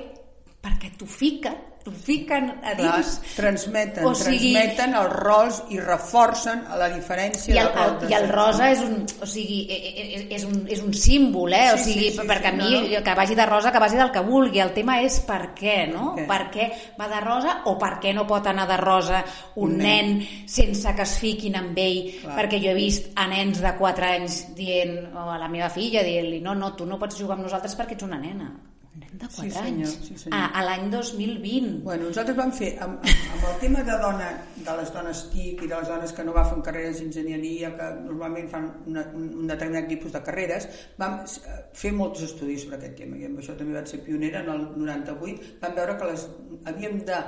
perquè t'ho fiquen, t'ho fiquen a Clar, dins. transmeten, O sigui- transmeten els rols i reforcen la diferència I el, el, de i el rosa és un, o sigui, e- e- e- és un, és un símbol, eh? o Sí, sí, sigui, sí, perquè sí, a mi, no, que vagi de rosa, que vagi del que vulgui. El tema és per què, no? Què? Per què va de rosa o per què no pot anar de rosa un Un nen, nen. sense que es fiquin amb ell? Clar. Perquè jo he vist a nens de 4 anys dient, o a la meva filla dient-li, no, no, tu no pots jugar amb nosaltres perquè ets una nena. Nen de 4 Sí, senyor, anys. sí, senyor. a, a l'any 2020. Bueno, nosaltres vam fer, amb, amb, amb el tema de dona, de les dones TIC i de les dones que no va fer carreres d'enginyeria, que normalment fan una, un, un determinat tipus de carreres, vam eh, fer molts estudis sobre aquest tema, i amb això també vaig ser pionera en el 98, vam veure que les havíem de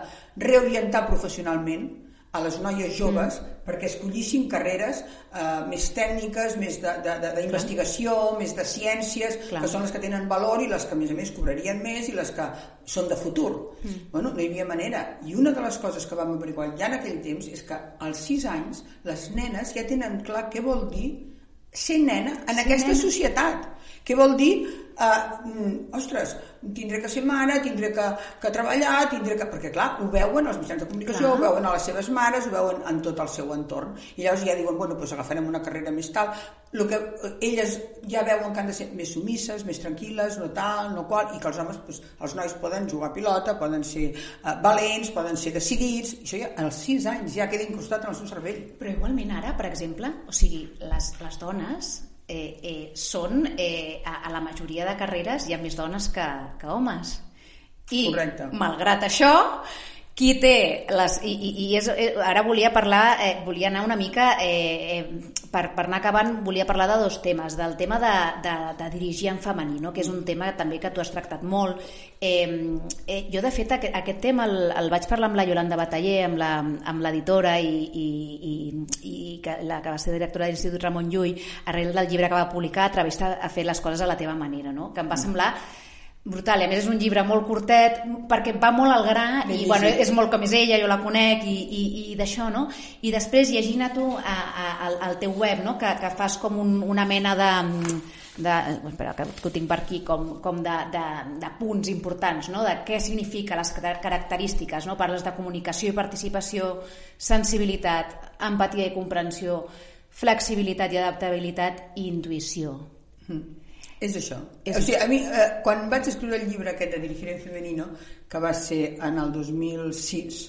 reorientar professionalment a les noies joves mm. perquè escollissin carreres eh, més tècniques, més d'investigació, més de ciències, Clar. que són les que tenen valor i les que a més a més cobrarien més i les que són de futur. Mm. Bueno, no hi havia manera. I una de les coses que vam averiguar ja en aquell temps és que als 6 anys les nenes ja tenen clar què vol dir ser nena en Ser aquesta nena. societat. Què vol dir, uh, mm, ostres, tindré que ser mare, tindré que, que treballar, tindré que... Perquè, clar, ho veuen als mitjans de comunicació, Clar. ho veuen a les seves mares, ho veuen en tot el seu entorn. I llavors ja diuen, bueno, doncs agafarem una carrera més tal. El que eh, elles ja veuen que han de ser més sumisses, més tranquil·les, no tal, no qual, i que els homes, doncs, els nois poden jugar a pilota, poden ser uh, valents, poden ser decidits, i això ja als 6 anys ja queda incrustat en el seu cervell. Però igualment ara, per exemple, o sigui, les, les dones eh, eh, són, eh, a, a la majoria de carreres hi ha més dones que, que homes. I, Correcte. malgrat això, qui té les... I, i, i és, eh, ara volia parlar, eh, volia anar una mica, eh, eh, per, per anar acabant, volia parlar de dos temes, del tema de, de, de dirigir en femení, no? que és un tema també que tu has tractat molt. Eh, eh, jo, de fet, aquest, aquest tema el, el vaig parlar amb la Yolanda Bataller, amb la- amb l'editora i, i, i, i que, la que va ser directora de l'Institut Ramon Llull, arrel del llibre que va publicar, Atrevista a fer les coses a la teva manera, no? que em va semblar brutal, i a més és un llibre molt curtet perquè va molt al gra Ben i bueno, és molt com és ella, jo la conec i, i, i d'això, no? I després llegint a tu a, a, al, al teu web, no? que, que fas com un, una mena de de, espera, que, que ho tinc per aquí com, com de, de, de punts importants no? de què significa les car- característiques no? parles de comunicació i participació sensibilitat, empatia i comprensió flexibilitat i adaptabilitat i intuïció És això. És o sigui, a mi, eh, quan vaig escriure el llibre aquest de Dirigir en Femenino, que va ser en el 2006,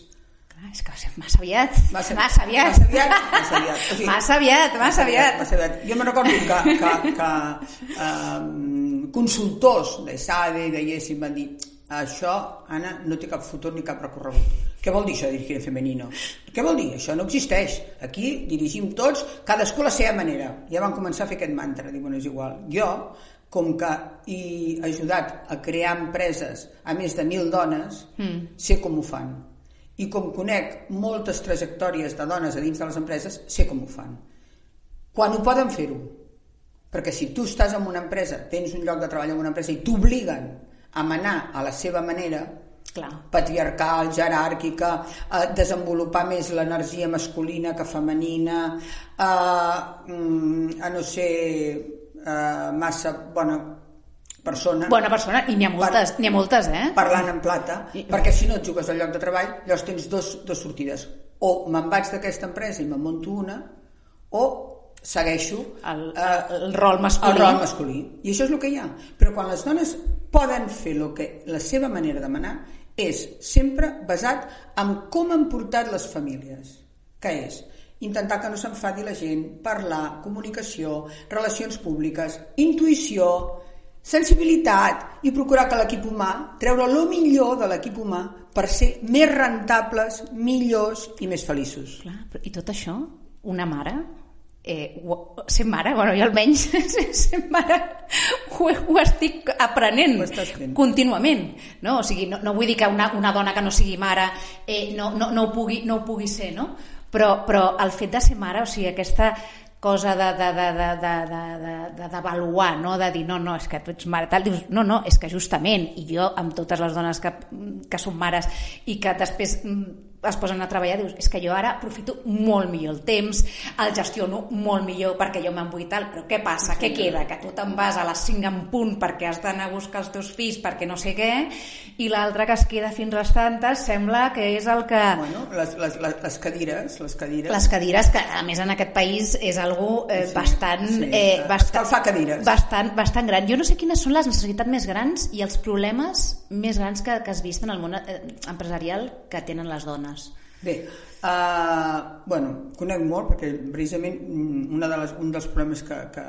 Clar, és que va ser massa aviat. Massa- massa aviat. massa aviat, massa aviat. *laughs* O sigui, massa aviat, massa aviat. Massa aviat. Jo me recordo que, que, que um, consultors de SADE de em van dir això, Anna, no té cap futur ni cap recorregut. Què vol dir això, dirigir en femenino? Què vol dir? Això no existeix. Aquí dirigim tots, cadascú a la seva manera. Ja van començar a fer aquest mantra. Dic, bueno, és igual. Jo, com que he ajudat a crear empreses a més de mil dones, mm. sé com ho fan. I com conec moltes trajectòries de dones a dins de les empreses, sé com ho fan. Quan ho poden fer-ho. Perquè si tu estàs en una empresa, tens un lloc de treball en una empresa i t'obliguen a manar a la seva manera, Clar. patriarcal, jeràrquica, a desenvolupar més l'energia masculina que femenina, a, mm, a no ser a, massa bona persona, Bona persona, i n'hi ha moltes, n'hi ha moltes, eh? parlant en plata, I- perquè si no et jugues al lloc de treball, llavors tens dos, dos sortides. O me'n vaig d'aquesta empresa i me'n monto una, o segueixo El, eh, el rol masculí. el rol masculí. I això és el que hi ha. Però quan les dones poden fer el que la seva manera de manar és sempre basat en com han portat les famílies, que és intentar que no s'enfadi la gent, parlar, comunicació, relacions públiques, intuïció, sensibilitat i procurar que l'equip humà, treure el millor de l'equip humà per ser més rentables, millors i més feliços. Clar, però, I tot això, una mare, eh, ho, sent mare, bueno, jo almenys *laughs* sent mare ho, ho estic aprenent Ho contínuament. No? O sigui, no, no vull dir que una, una dona que no sigui mare eh, no, no, no, ho pugui, no ho pugui ser, no? Però, però el fet de ser mare, o sigui, aquesta cosa de, de, de, de, de, de, de, d'avaluar, no? de dir, no, no, és que tu ets mare tal, dius, no, no, és que justament, i jo amb totes les dones que, que són mares i que després mm, es posen a treballar, dius, és que jo ara aprofito molt millor el temps, el gestiono molt millor perquè jo me'n vull tal, però què passa? Què queda? Que tu te'n vas a les 5 en punt perquè has d'anar a buscar els teus fills perquè no sé què, i l'altre que es queda fins les tantes sembla que és el que... Bueno, les, les, les, les cadires, les cadires... Les cadires, que a més en aquest país és algú eh, Sí, bastant, sí. eh, bastant, cadires. bastant, bastant gran. Jo no sé quines són les necessitats més grans i els problemes més grans que, que has vist en el món eh, empresarial que tenen les dones. Bé, uh, bueno, conec molt perquè precisament mm, una de les, un dels problemes que, que,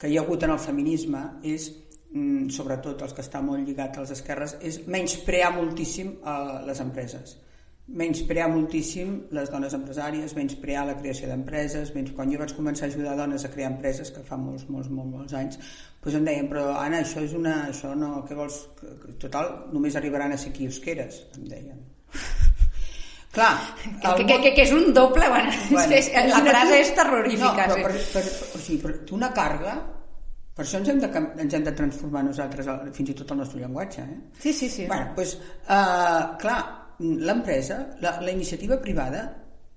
que hi ha hagut en el feminisme és, mm, sobretot els que està molt lligat a les esquerres, és menysprear moltíssim uh, les empreses menysprear moltíssim les dones empresàries, menysprear la creació d'empreses, menys... quan jo vaig començar a ajudar dones a crear empreses, que fa molts, molts, molts, molts anys, doncs em deien, però Anna, això és una... això no, què vols? Total, només arribaran a ser quiosqueres, em deien. Clar, Que, que, que, que és un doble, bueno, *laughs* Bueno, és, la imagina't frase és terrorífica. No, sí. però per, per, o sigui, per, tu una càrrega, per això ens hem de, ens hem de transformar nosaltres, fins i tot el nostre llenguatge. Eh? Sí, sí, sí. Bueno, doncs, uh, clar, l'empresa, la, la iniciativa privada,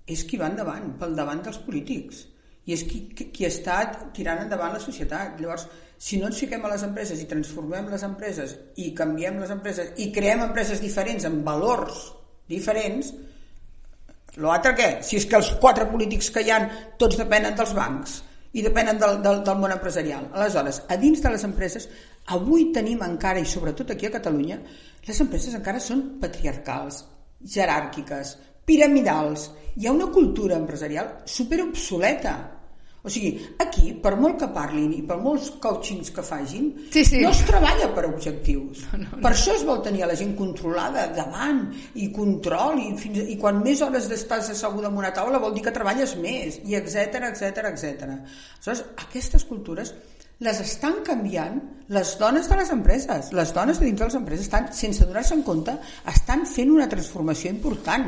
és qui va endavant, pel davant dels polítics. I és qui, qui, qui està tirant endavant la societat. Llavors, si no ens fiquem a les empreses i transformem les empreses i canviem les empreses i creem empreses diferents amb valors diferents, L'altre què? Si és que els quatre polítics que hi han tots depenen dels bancs i depenen del, del, del món empresarial. Aleshores, a dins de les empreses, avui tenim encara, i sobretot aquí a Catalunya, les empreses encara són patriarcals, jeràrquiques, piramidals. Hi ha una cultura empresarial superobsoleta. O sigui, aquí, per molt que parlin i per molts coachings que facin, Sí, sí. no es treballa per objectius. No, no, no. Per això es vol tenir a la gent controlada davant i control i, fins, i quan més hores d'estàs asseguda en una taula vol dir que treballes més i etc etc etc. Aleshores, aquestes cultures les estan canviant les dones de les empreses. Les dones de dins de les empreses estan, sense donar-se en compte, estan fent una transformació important.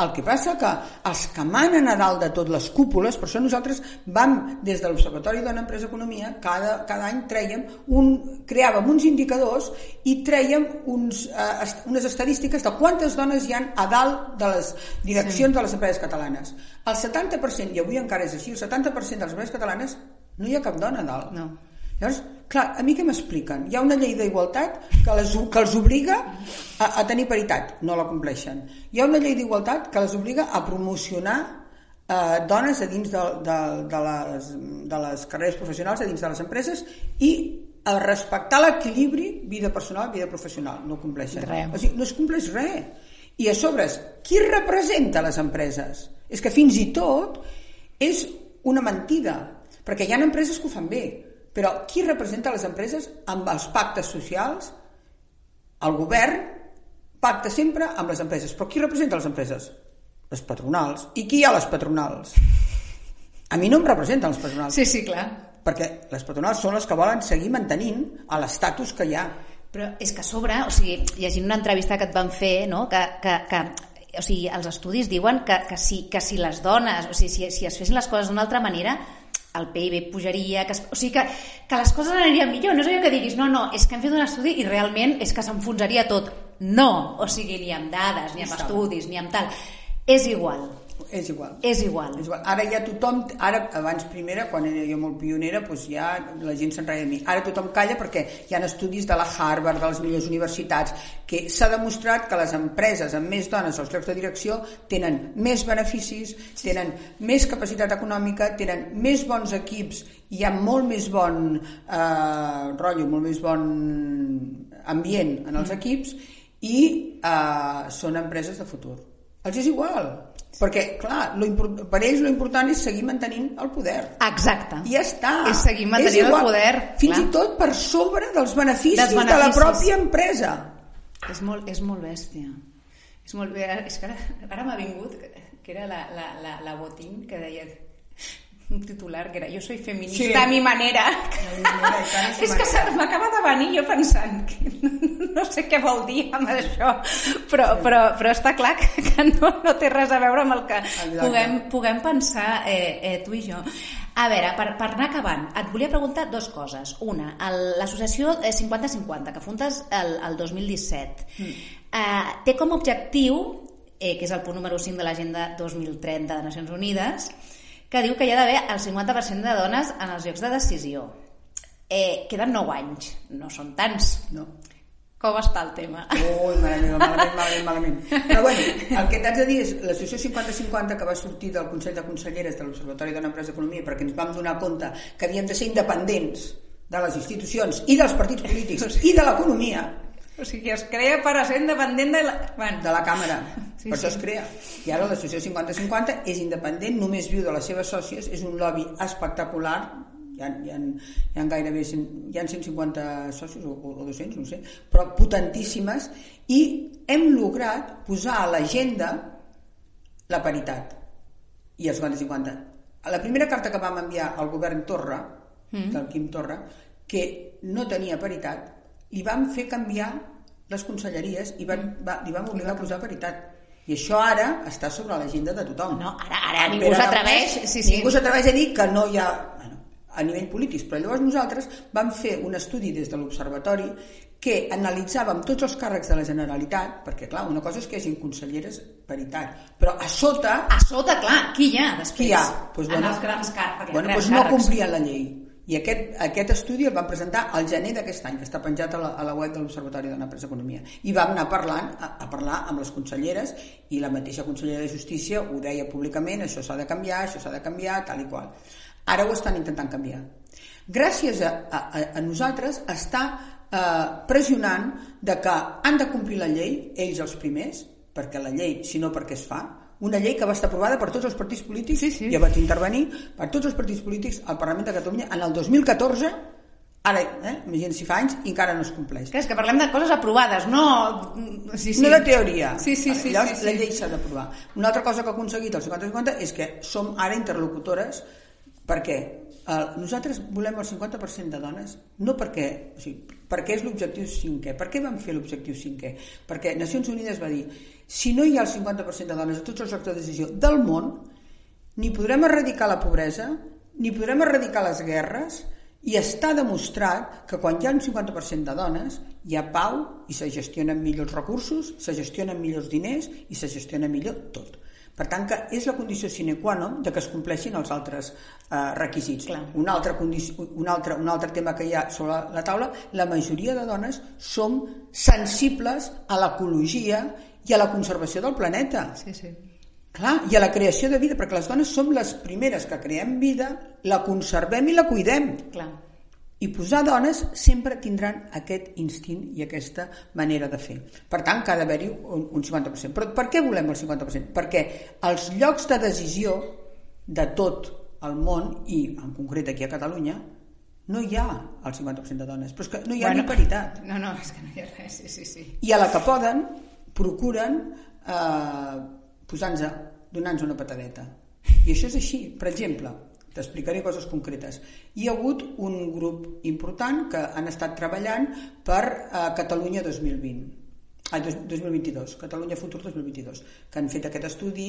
El que passa que els que manen a dalt de tot les cúpules, per això nosaltres vam, des de l'Observatori Dona Empresa Economia, cada, cada any trèiem un, creàvem uns indicadors i trèiem uns, eh, est unes estadístiques de quantes dones hi han a dalt de les direccions sí. de les empreses catalanes. El 70%, i avui encara és així, el 70% de les empreses catalanes no hi ha cap dona a dalt. No. Llavors, clar, a mi què m'expliquen? Hi ha una llei d'igualtat que, les, que els obliga a, a tenir paritat, no la compleixen. Hi ha una llei d'igualtat que les obliga a promocionar eh, dones a dins de, de, de, les, de les carreres professionals, a dins de les empreses, i a respectar l'equilibri vida personal, vida professional. No compleixen. Res. O sigui, no es compleix res. I a sobre, qui representa les empreses? És que fins i tot és una mentida, perquè hi ha empreses que ho fan bé, però qui representa les empreses amb els pactes socials? El govern pacta sempre amb les empreses, però qui representa les empreses? Les patronals. I qui hi ha a les patronals? A mi no em representen les patronals, Sí, sí, clar. perquè les patronals són les que volen seguir mantenint l'estatus que hi ha. Però és que a sobre, o sigui, llegint una entrevista que et van fer, no? que, que, que o sigui, els estudis diuen que, que, si, que si les dones, o sigui, si, si es fessin les coses d'una altra manera, el PIB pujaria, que es, o sigui que, que les coses anirien millor. No és allò que diguis, no, no, és que hem fet un estudi i realment és que s'enfonsaria tot. No, o sigui, ni amb dades, ni amb estudis, ni amb tal. És igual, És igual. és igual. És igual. Ara ja tothom, ara abans primera, quan era jo molt pionera, doncs ja la gent se'n reia de mi. Ara tothom calla perquè hi ha estudis de la Harvard, de les millors universitats, que s'ha demostrat que les empreses amb més dones als llocs de direcció tenen més beneficis, tenen més capacitat econòmica, tenen més bons equips, hi ha molt més bon eh, rotllo, molt més bon ambient en els equips i eh, són empreses de futur. Els és igual, perquè, clar, lo per ells lo important és seguir mantenint el poder. Exacte. I ja està. És seguir mantenint És el igual. poder, Fins clar. i tot per sobre dels beneficis, Dels de la beneficis. pròpia empresa. És molt, és molt bèstia. És molt bé. És que ara, ara m'ha vingut, que era la, la, la, la Botín, que deia un titular que era jo soy feminista Sí. a mi manera. su és *laughs* que m'acaba de venir jo pensant que *laughs* no sé què vol dir amb això, però, però, però està clar que, que no, no té res a veure amb el que Exacte. puguem, puguem pensar eh, eh, tu i jo. A veure, per, per anar acabant, et volia preguntar dues coses. Una, l'associació eh, 50-50, que fundes el, el 2017, mm. eh, té com a objectiu, eh, que és el punt número 5 de l'agenda 2030 de Nacions Unides, que diu que hi ha d'haver el 50% de dones en els llocs de decisió. Eh, queden 9 anys, no són tants. No. Com està el tema? Ui, mare meva, malament, malament, malament. Però bueno, el que t'haig de dir és l'associació 50-50 que va sortir del Consell de Conselleres de l'Observatori de l'Empresa d'Economia perquè ens vam donar compte que havíem de ser independents de les institucions i dels partits polítics i de l'economia O sigui, es crea per ser independent de la... Bueno, de la càmera. Sí, per això sí. es crea. I ara l'associació 50-50 és independent, només viu de les seves sòcies, és un lobby espectacular, hi ha, hi ha, hi ha gairebé 100, hi ha 150 socis o, o 200, no sé, però potentíssimes, i hem lograt posar a l'agenda la paritat i el 50-50. A la primera carta que vam enviar al govern Torra, mm. del Quim Torra, que no tenia paritat, li vam fer canviar les conselleries i van, va, li vam obligar a posar paritat. I això ara està sobre l'agenda de tothom. no, ara, ara ningú s'atreveix... Sí, sí. Ningú s'atreveix a dir que no hi ha bueno, a nivell polític, però llavors nosaltres vam fer un estudi des de l'Observatori que analitzàvem tots els càrrecs de la Generalitat, perquè clar, una cosa és que hi hagi conselleres paritat, però a sota A sota, clar, qui hi ha després? qui hi ha? Pues, en els grans car bueno, pues no complien la llei. I aquest, aquest estudi el vam presentar al gener d'aquest any, que està penjat a la, a la web de l'Observatori de l'Empresa Economia. I vam anar parlant, a, a parlar amb les conselleres, i la mateixa consellera de Justícia ho deia públicament, això s'ha de canviar, això s'ha de canviar, tal i qual. Ara ho estan intentant canviar. Gràcies a, a, a- nosaltres està eh, pressionant de que han de complir la llei, ells els primers, perquè la llei, si no perquè es fa, una llei que va estar aprovada per tots els partits polítics, Sí, sí. ja vaig intervenir, per tots els partits polítics al Parlament de Catalunya en el 2014, ara, eh, imagina't si fa anys, i encara no es compleix. Que és que parlem de coses aprovades, no... Sí, sí. No de teoria. Sí, sí, sí. Llavors, sí, sí. la llei s'ha d'aprovar. Una altra cosa que ha aconseguit el 50-50 és que som ara interlocutores perquè eh, nosaltres volem el 50% de dones no perquè, o sigui, perquè és l'objectiu cinquè. Per què vam fer l'objectiu cinquè? Perquè Nacions Unides va dir si no hi ha el 50% de dones a tots els llocs de decisió del món, ni podrem erradicar la pobresa, ni podrem erradicar les guerres, i està demostrat que quan hi ha un 50% de dones hi ha pau i se gestionen millor els recursos, se gestionen millors diners i se gestiona millor tot. Per tant, que és la condició sine qua non de que es compleixin els altres eh, requisits. Clar. Un altre, un, altre, un altre tema que hi ha sobre la taula, la majoria de dones som sensibles a l'ecologia i a la conservació del planeta. Sí, sí. Clar, i a la creació de vida, perquè les dones som les primeres que creem vida, la conservem i la cuidem. Clar. I posar dones sempre tindran aquest instint i aquesta manera de fer. Per tant, que ha d'haver-hi un, un 50%. Però per què volem el 50%? Perquè els llocs de decisió de tot el món, i en concret aquí a Catalunya, no hi ha el 50% de dones. Però és que no hi ha bueno, ni paritat. No, no, és que no hi ha res, sí, sí, sí. I a la que poden, procuren eh, posar-nos, donar-nos una patadeta. I això és així. Per exemple, t'explicaré coses concretes. Hi ha hagut un grup important que han estat treballant per eh, Catalunya 2020. Ai, dos- 2022, Catalunya Futur 2022, que han fet aquest estudi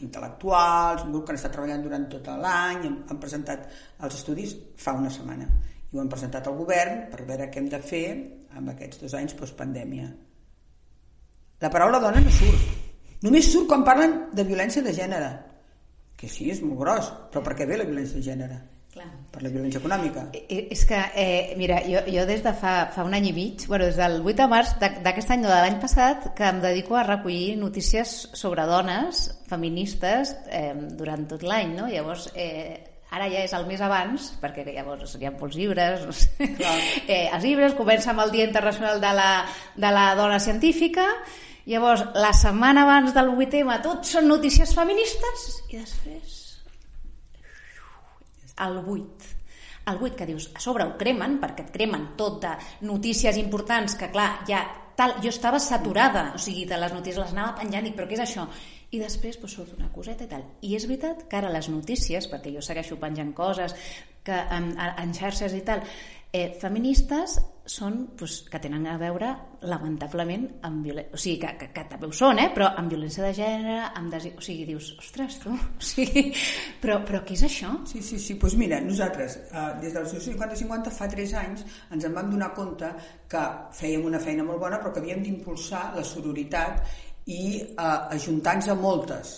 intel·lectuals, un grup que han estat treballant durant tot l'any, han, han presentat els estudis fa una setmana i ho han presentat al govern per veure què hem de fer amb aquests dos anys postpandèmia. La paraula dona no surt. Només surt quan parlen de violència de gènere. Que sí, és molt gros, però per què ve la violència de gènere? Clar. Per la violència econòmica. Eh, És que, eh, mira, jo, jo des de fa, fa un any i mig, bueno, des del 8 de març d'aquest any o de l'any passat, que em dedico a recollir notícies sobre dones feministes eh, durant tot l'any, no? Llavors, eh, ara ja és el mes abans, perquè llavors hi ha molts llibres, no sé. Clar. eh, els llibres, comença amb el Dia Internacional de la, de la Dona Científica, llavors, la setmana abans del 8M, tot són notícies feministes, i després el 8 el 8 que dius, a sobre ho cremen perquè et cremen tot de notícies importants que clar, ja tal, jo estava saturada o sigui, de les notícies les anava penjant dic, però què és això? i després pues, surt una coseta i tal i és veritat que ara les notícies perquè jo segueixo penjant coses que en, en xarxes i tal, eh, feministes són, pues, que tenen a veure lamentablement amb violència, o sigui, que, que, que també ho són, eh? però amb violència de gènere, amb des... o sigui, dius, ostres, tu, *laughs* o sigui, però, però què és això? Sí, sí, sí, doncs mira, nosaltres, eh, des del 50-50, fa 3 anys, ens en vam donar compte que fèiem una feina molt bona, però que havíem d'impulsar la sororitat i eh, ajuntar-nos a moltes,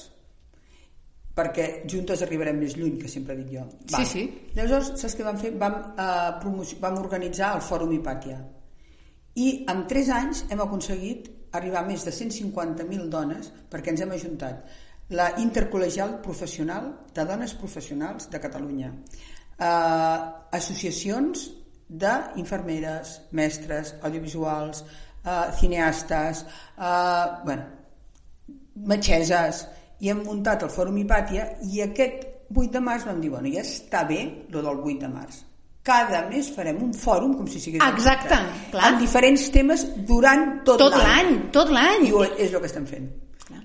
perquè juntes arribarem més lluny, que sempre dic jo. Sí, sí. Llavors, saps què vam fer? Vam, eh, vam organitzar el Fòrum Hipàtia. I en 3 anys hem aconseguit arribar a més de 150.000 dones perquè ens hem ajuntat la Intercol·legial Professional de Dones Professionals de Catalunya, eh, associacions d'infermeres, mestres, audiovisuals, eh, cineastes, eh, bueno, metgeses, i hem muntat el Fòrum Hipàtia i aquest 8 de març vam dir, bueno, ja està bé lo del 8 de març. Cada mes farem un fòrum com si sigués... Exacte, clar. Amb diferents temes durant tot, Tot l'any, tot l'any. I és el que estem fent.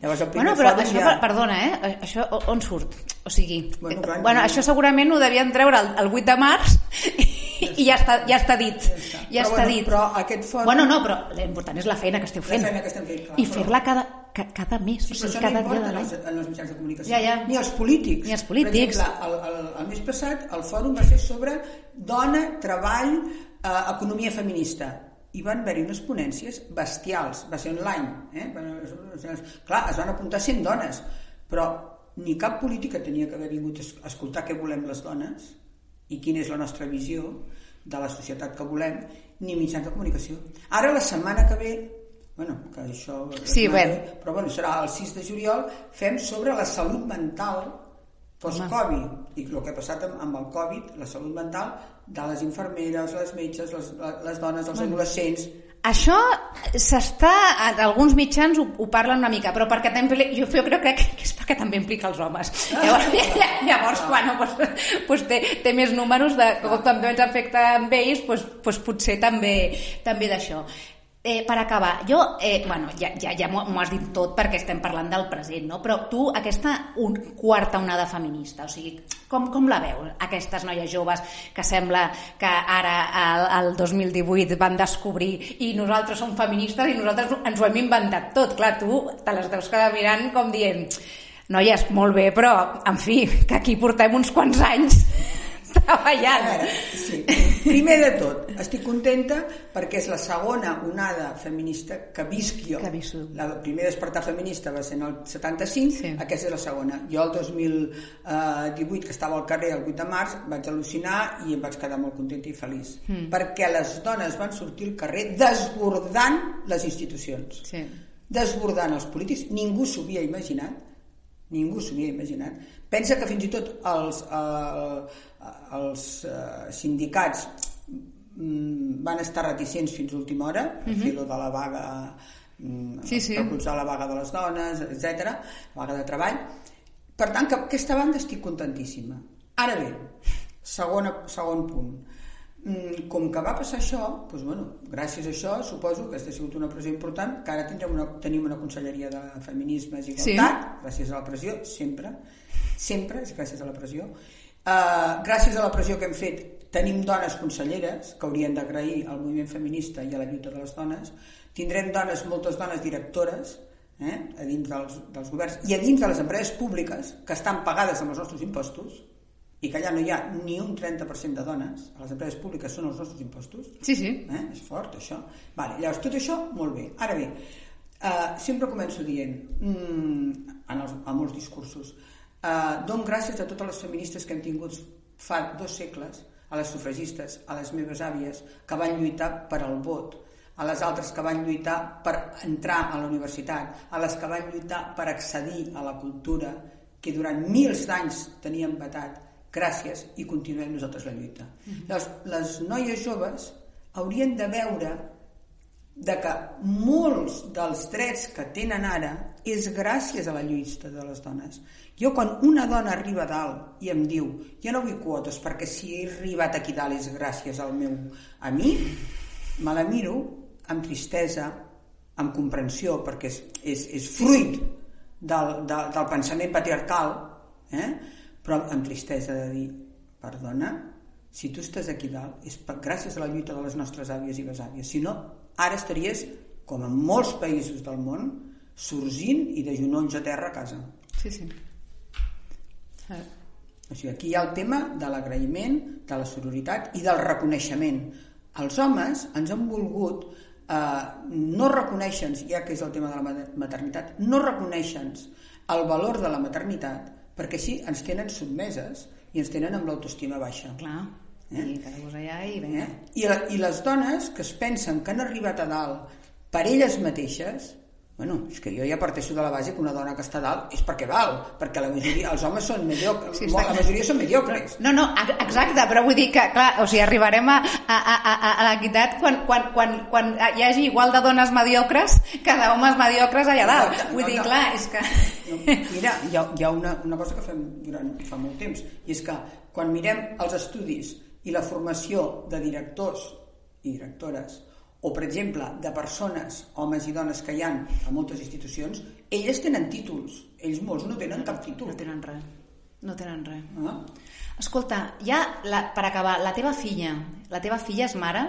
Llavors, el Bueno, però això, ja... perdona, eh? Això on surt? O sigui, Bueno, clar, bueno no. això segurament ho devien treure el, el 8 de març *laughs* i, i ja està, ja està dit. Ja està, ja Però, està bueno, dit. però aquest fòrum- Bueno, no, però l'important és la feina que esteu fent. feina que estem fent, clar, I però- fer-la cada, ca, cada mes, Sí, o sigui, això cada no dia de en l'any. els, en els mitjans de comunicació. Ja, ja. Ni els polítics. Ni els polítics. Per exemple, el, el, el mes passat el fòrum va ser sobre dona, treball, eh, economia feminista i van haver-hi unes ponències bestials, va ser online eh? Clar, es van apuntar 100 dones però ni cap política tenia que haver vingut a escoltar què volem les dones i quina és la nostra visió de la societat que volem ni mitjans de comunicació. Ara la setmana que ve bueno, que això Sí, setmana bueno. però bueno, serà el 6 de juliol fem sobre la salut mental post-Covid. I el que ha passat amb, amb el Covid la salut mental de les infermeres les metges, les, les dones, els adolescents Això s'està... Alguns mitjans ho, ho parlen una mica, però perquè també, jo, jo crec que és perquè també implica els homes. Llavors, *laughs* llavors bueno, pues, pues té, té més números de com també ens afecta amb ells, pues, pues potser també, també d'això. Eh, per acabar, jo, eh, bueno, ja, ja, ja m'ho has dit tot perquè estem parlant del present, no? però tu, aquesta un, quarta onada feminista, o sigui, com, com la veus, aquestes noies joves que sembla que ara, al, al 2018, van descobrir i nosaltres som feministes i nosaltres ens ho hem inventat tot. Clar, tu te les deus quedar mirant com dient noies, molt bé, però, en fi, que aquí portem uns quants anys treballant. veure, sí. Primer de tot, estic contenta perquè és la segona onada feminista que visc jo. Que ha viscut. La primer despertar feminista va ser en el 75, Sí. aquesta és la segona. Jo el 2018, que estava al carrer el 8 de març, vaig al·lucinar i em vaig quedar molt contenta i feliç. Mm. Perquè les dones van sortir al carrer desbordant les institucions. Sí. desbordant els polítics, ningú s'ho havia imaginat, ningú s'ho havia imaginat. Pensa que fins i tot els, eh, els eh, sindicats mm, van estar reticents fins a última hora, a fer lo de la vaga, mm, Sí, sí. propulsar la vaga de les dones, etc, vaga de treball. Per tant, que aquesta banda estic contentíssima. Ara bé, segona, segon punt. Mm, Com que va passar això, doncs, bueno, gràcies a això suposo que aquesta ha sigut una pressió important, que ara tindrem una, tenim una conselleria de feminismes i Sí. igualtat, gràcies a la pressió, sempre, sempre és gràcies a la pressió. Uh, gràcies a la pressió que hem fet, tenim dones conselleres que haurien d'agrair al moviment feminista i a la lluita de les dones. Tindrem dones, moltes dones directores, eh, a dins dels, dels governs i a dins de les empreses públiques que estan pagades amb els nostres impostos i que allà no hi ha ni un 30% de dones, a les empreses públiques són els nostres impostos, Sí, sí. Eh? És fort, això. Vale, llavors, tot això, molt bé. Ara bé, eh, sempre començo dient, mm, en, els, en molts discursos, eh, dono gràcies a totes les feministes que hem tingut fa dos segles, a les sufragistes, a les meves àvies, que van lluitar per al vot, a les altres que van lluitar per entrar a la universitat, a les que van lluitar per accedir a la cultura, que durant mils d'anys tenien vetat, gràcies, i continuem nosaltres la lluita. Mm -hmm. les, les noies joves haurien de veure de que molts dels drets que tenen ara és gràcies a la lluita de les dones. Jo quan una dona arriba a dalt i em diu jo no vull quotes perquè si he arribat aquí dalt és gràcies al meu amic, me la miro amb tristesa, amb comprensió, perquè és, és, és fruit del, de, del pensament patriarcal, eh? però amb tristesa de dir, perdona, si tu estàs aquí dalt, és per, gràcies a la lluita de les nostres àvies i besàvies. Si no, ara estaries, com en molts països del món, sorgint i de genolls a terra a casa. Sí, sí. Eh, O sigui, aquí hi ha el tema de l'agraïment, de la sororitat i del reconeixement. Els homes ens han volgut eh, no reconeixen, ja que és el tema de la ma- maternitat, no reconeixen el valor de la maternitat perquè així ens tenen sotmeses i ens tenen amb l'autoestima baixa. clar. Eh? I allà i Eh? vinga. I, la, I les dones que es pensen que han arribat a dalt per elles mateixes, bueno, és que jo ja parteixo de la base que una dona que està dalt és perquè val, perquè la majoria, els homes són mediocres, Sí, la majoria són mediocres. No, no, ex- exacte, però vull dir que, clar, o sigui, arribarem a, a, a, a, l'equitat quan, quan, quan, quan hi hagi igual de dones mediocres que d'homes mediocres allà dalt. Exacte, Vull dir, no, no. clar, és que... No, mira, hi ha, hi ha una, una cosa que fem durant fa molt temps, i és que quan mirem els estudis i la formació de directors i directores, o per exemple, de persones, homes i dones que hi han a moltes institucions, elles tenen títols, ells molts no tenen cap títol. No tenen res. No tenen res. Ah? Escolta, ja, la, per acabar, la teva filla, la teva filla és mare?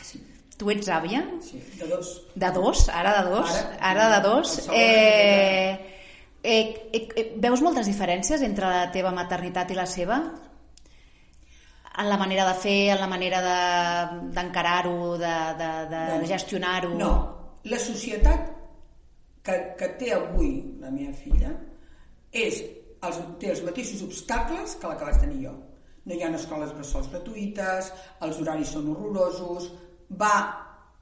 Sí, Tu ets àvia? sí, de dos. De dos? Ara de dos? Ara- Ara de dos? Eh, eh, eh, eh, veus moltes diferències entre la teva maternitat i la seva? En la manera de fer, en la manera de- d'encarar-ho, de, de, de, de Bueno, gestionar-ho? No, la societat que, que té avui la meva filla és, els, té els mateixos obstacles que la que vaig tenir jo. No hi ha escoles bressols gratuïtes, els horaris són horrorosos, va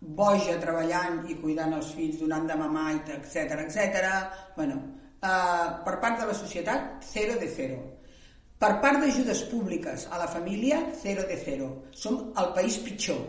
boja treballant i cuidant els fills, donant de mamar, etc etc. Bueno, eh, per part de la societat, zero de zero. Per part d'ajudes públiques a la família, zero de zero. Som el país pitjor,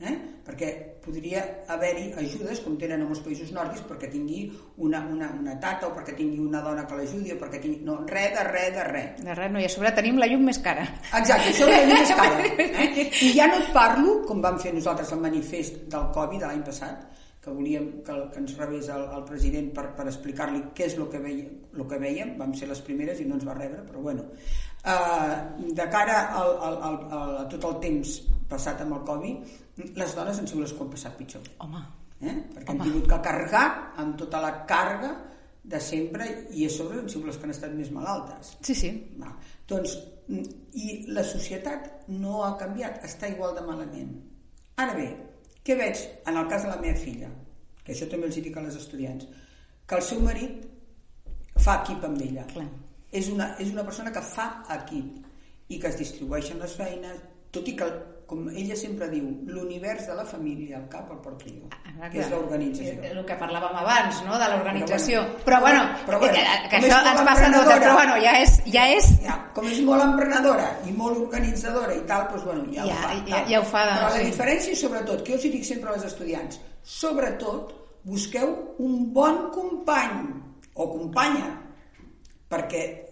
eh? perquè podria haver-hi ajudes, com tenen en molts països nòrdics, perquè tingui una, una, una tata o perquè tingui una dona que l'ajudi o perquè tingui... No, res de res de res. De res, no, i a sobre tenim la llum més cara. Exacte, això és més cara. *laughs* Eh? I ja no et parlo, com vam fer nosaltres el manifest del Covid de l'any passat, que volíem que, que ens rebés el, el president per, per explicar-li què és el que, veiem, el que veiem, vam ser les primeres i no ens va rebre, però bueno. Uh, de cara al, al, al, a tot el temps passat amb el Covid, les dones han sigut les que han passat pitjor Home, eh? perquè Home. han tingut que carregar amb tota la càrrega de sempre i a sobre han sigut les que han estat més malaltes. sí, sí. Va. Doncs, mm, i la societat no ha canviat, està igual de malament. Ara bé, què veig en el cas de la meva filla? Que això també els dic a les estudiants. Que el seu marit fa equip amb ella. Clar. És una, és una persona que fa equip i que es distribueixen les feines, tot i que, com ella sempre diu, l'univers de la família al cap el porto jo, Exacte. que és l'organització. Eh, El que parlàvem abans, no?, de l'organització. Però bueno, però bueno, eh, que és això ens passa a nosaltres, però bueno, ja és... Ja és ja, com és molt emprenedora i molt organitzadora i tal, doncs, bueno, ja, Ja- ho fa. ja- tal. ja ho fa, Però la sí. diferència, sobretot, que jo els dic sempre als estudiants, sobretot, busqueu un bon company o companya, perquè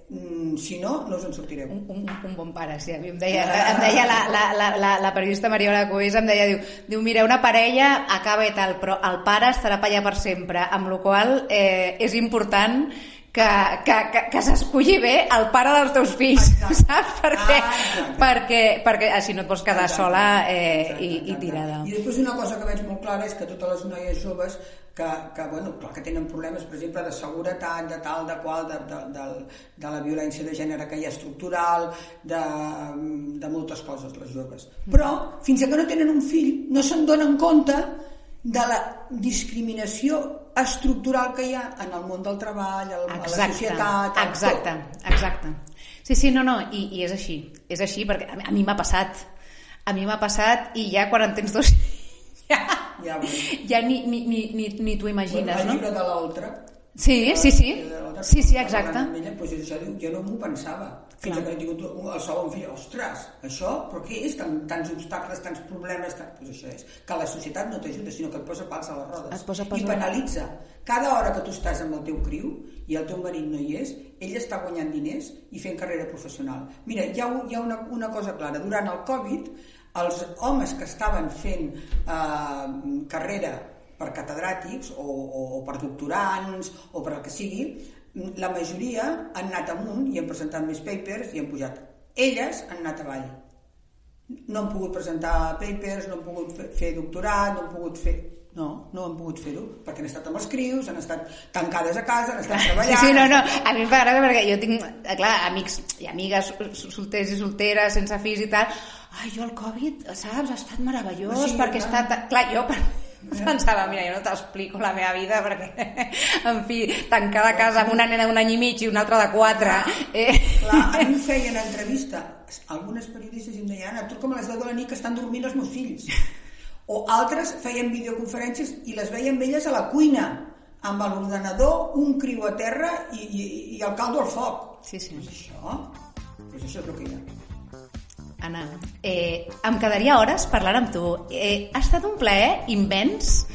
si no, no us en sortireu. un, un, un bon pare, sí. A mi em deia, em deia la, la, la, la, la periodista Mariola Cués, em deia, diu, diu, mira, una parella acaba i tal, però el pare estarà per allà per sempre, amb la qual eh, és important que, que, que, que s'esculli bé el pare dels teus fills, Exacte. *laughs* saps? Perquè, Ah, perquè, perquè així no et pots quedar Exacte, sola eh, exacte, i, i exacte. tirada. I després una cosa que veig molt clara és que totes les noies joves que, que, bueno, clar que tenen problemes, per exemple, de seguretat, de tal, de qual, de, de, de, de la violència de gènere que hi ha estructural, de, de moltes coses, les joves. Però, fins que no tenen un fill, no se'n donen compte de la discriminació estructural que hi ha en el món del treball, al, a la Exacte, societat... exacte, tot. exacte. Sí, sí, no, no, i, i és així, és així, perquè a mi- m'ha passat, a mi m'ha passat i ja quan en tens dos ja, Ja, bueno. ja ni, ni, ni, ni, ni t'ho imagines, el no? de l'altre Sí, sí, sí, sí, sí, exacte. Ella, doncs això, jo no m'ho pensava. Fins Clar. que no he tingut el segon fill, ostres, això, però què és? Tan, tants obstacles, tants problemes, tant... Pues això és. Que la societat no t'ajuda, sinó que et posa pals a les rodes. Et posa pals I penalitza. Cada hora que tu estàs amb el teu criu i el teu marit no hi és, ell està guanyant diners i fent carrera professional. Mira, hi ha, un- hi ha una, una cosa clara. Durant el Covid, els homes que estaven fent eh, carrera per catedràtics o, o, o per doctorants o per el que sigui, la majoria han anat amunt i han presentat més papers i han pujat. Elles han anat avall. no han pogut presentar papers, no han pogut fer, fer doctorat, no han pogut fer... No, no han pogut fer-ho, perquè han estat amb els crios, han estat tancades a casa, han estat treballant... *laughs* Sí, sí, no, no, a mi em fa gràcia perquè jo tinc, eh, clar, amics i amigues solters i solteres, sense fills i tal, ai, jo el Covid, saps, ha estat meravellós, Sí, perquè clar. ha estat... Clar, jo *laughs* pensava, mira, jo no t'explico la meva vida perquè, *laughs* en fi, tancada a casa amb una nena d'un any i mig i una altra de quatre. Eh? Clar, a mi em *laughs* feien entrevista, algunes periodistes i em deien, Anna, truca'm a les 10 de la nit que estan dormint els meus fills. O altres feien videoconferències i les veien amb elles a la cuina, amb l'ordenador, un criu a terra i, i, i el caldo al foc. Sí, sí. Pues això, pues això és el que hi ha. Anna, eh, em quedaria hores parlant amb tu. Eh, ha estat un plaer immens.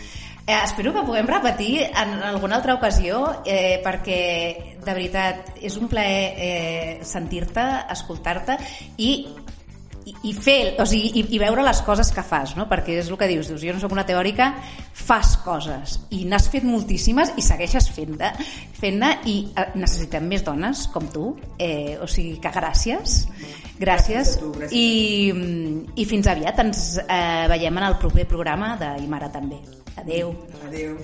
Eh, espero que puguem repetir en alguna altra ocasió eh, perquè, de veritat, és un plaer eh, sentir-te, escoltar-te i i, i fer, o sigui, i, i veure les coses que fas, no? perquè és el que dius, dius jo no sóc una teòrica, fas coses i n'has fet moltíssimes i segueixes fent-ne fent i eh, necessitem més dones com tu. Eh, o sigui que gràcies. Gràcies, Gràcies tu, gràcies I, mm, i fins aviat ens eh, veiem en el proper programa de Imara també. Adeu Adéu.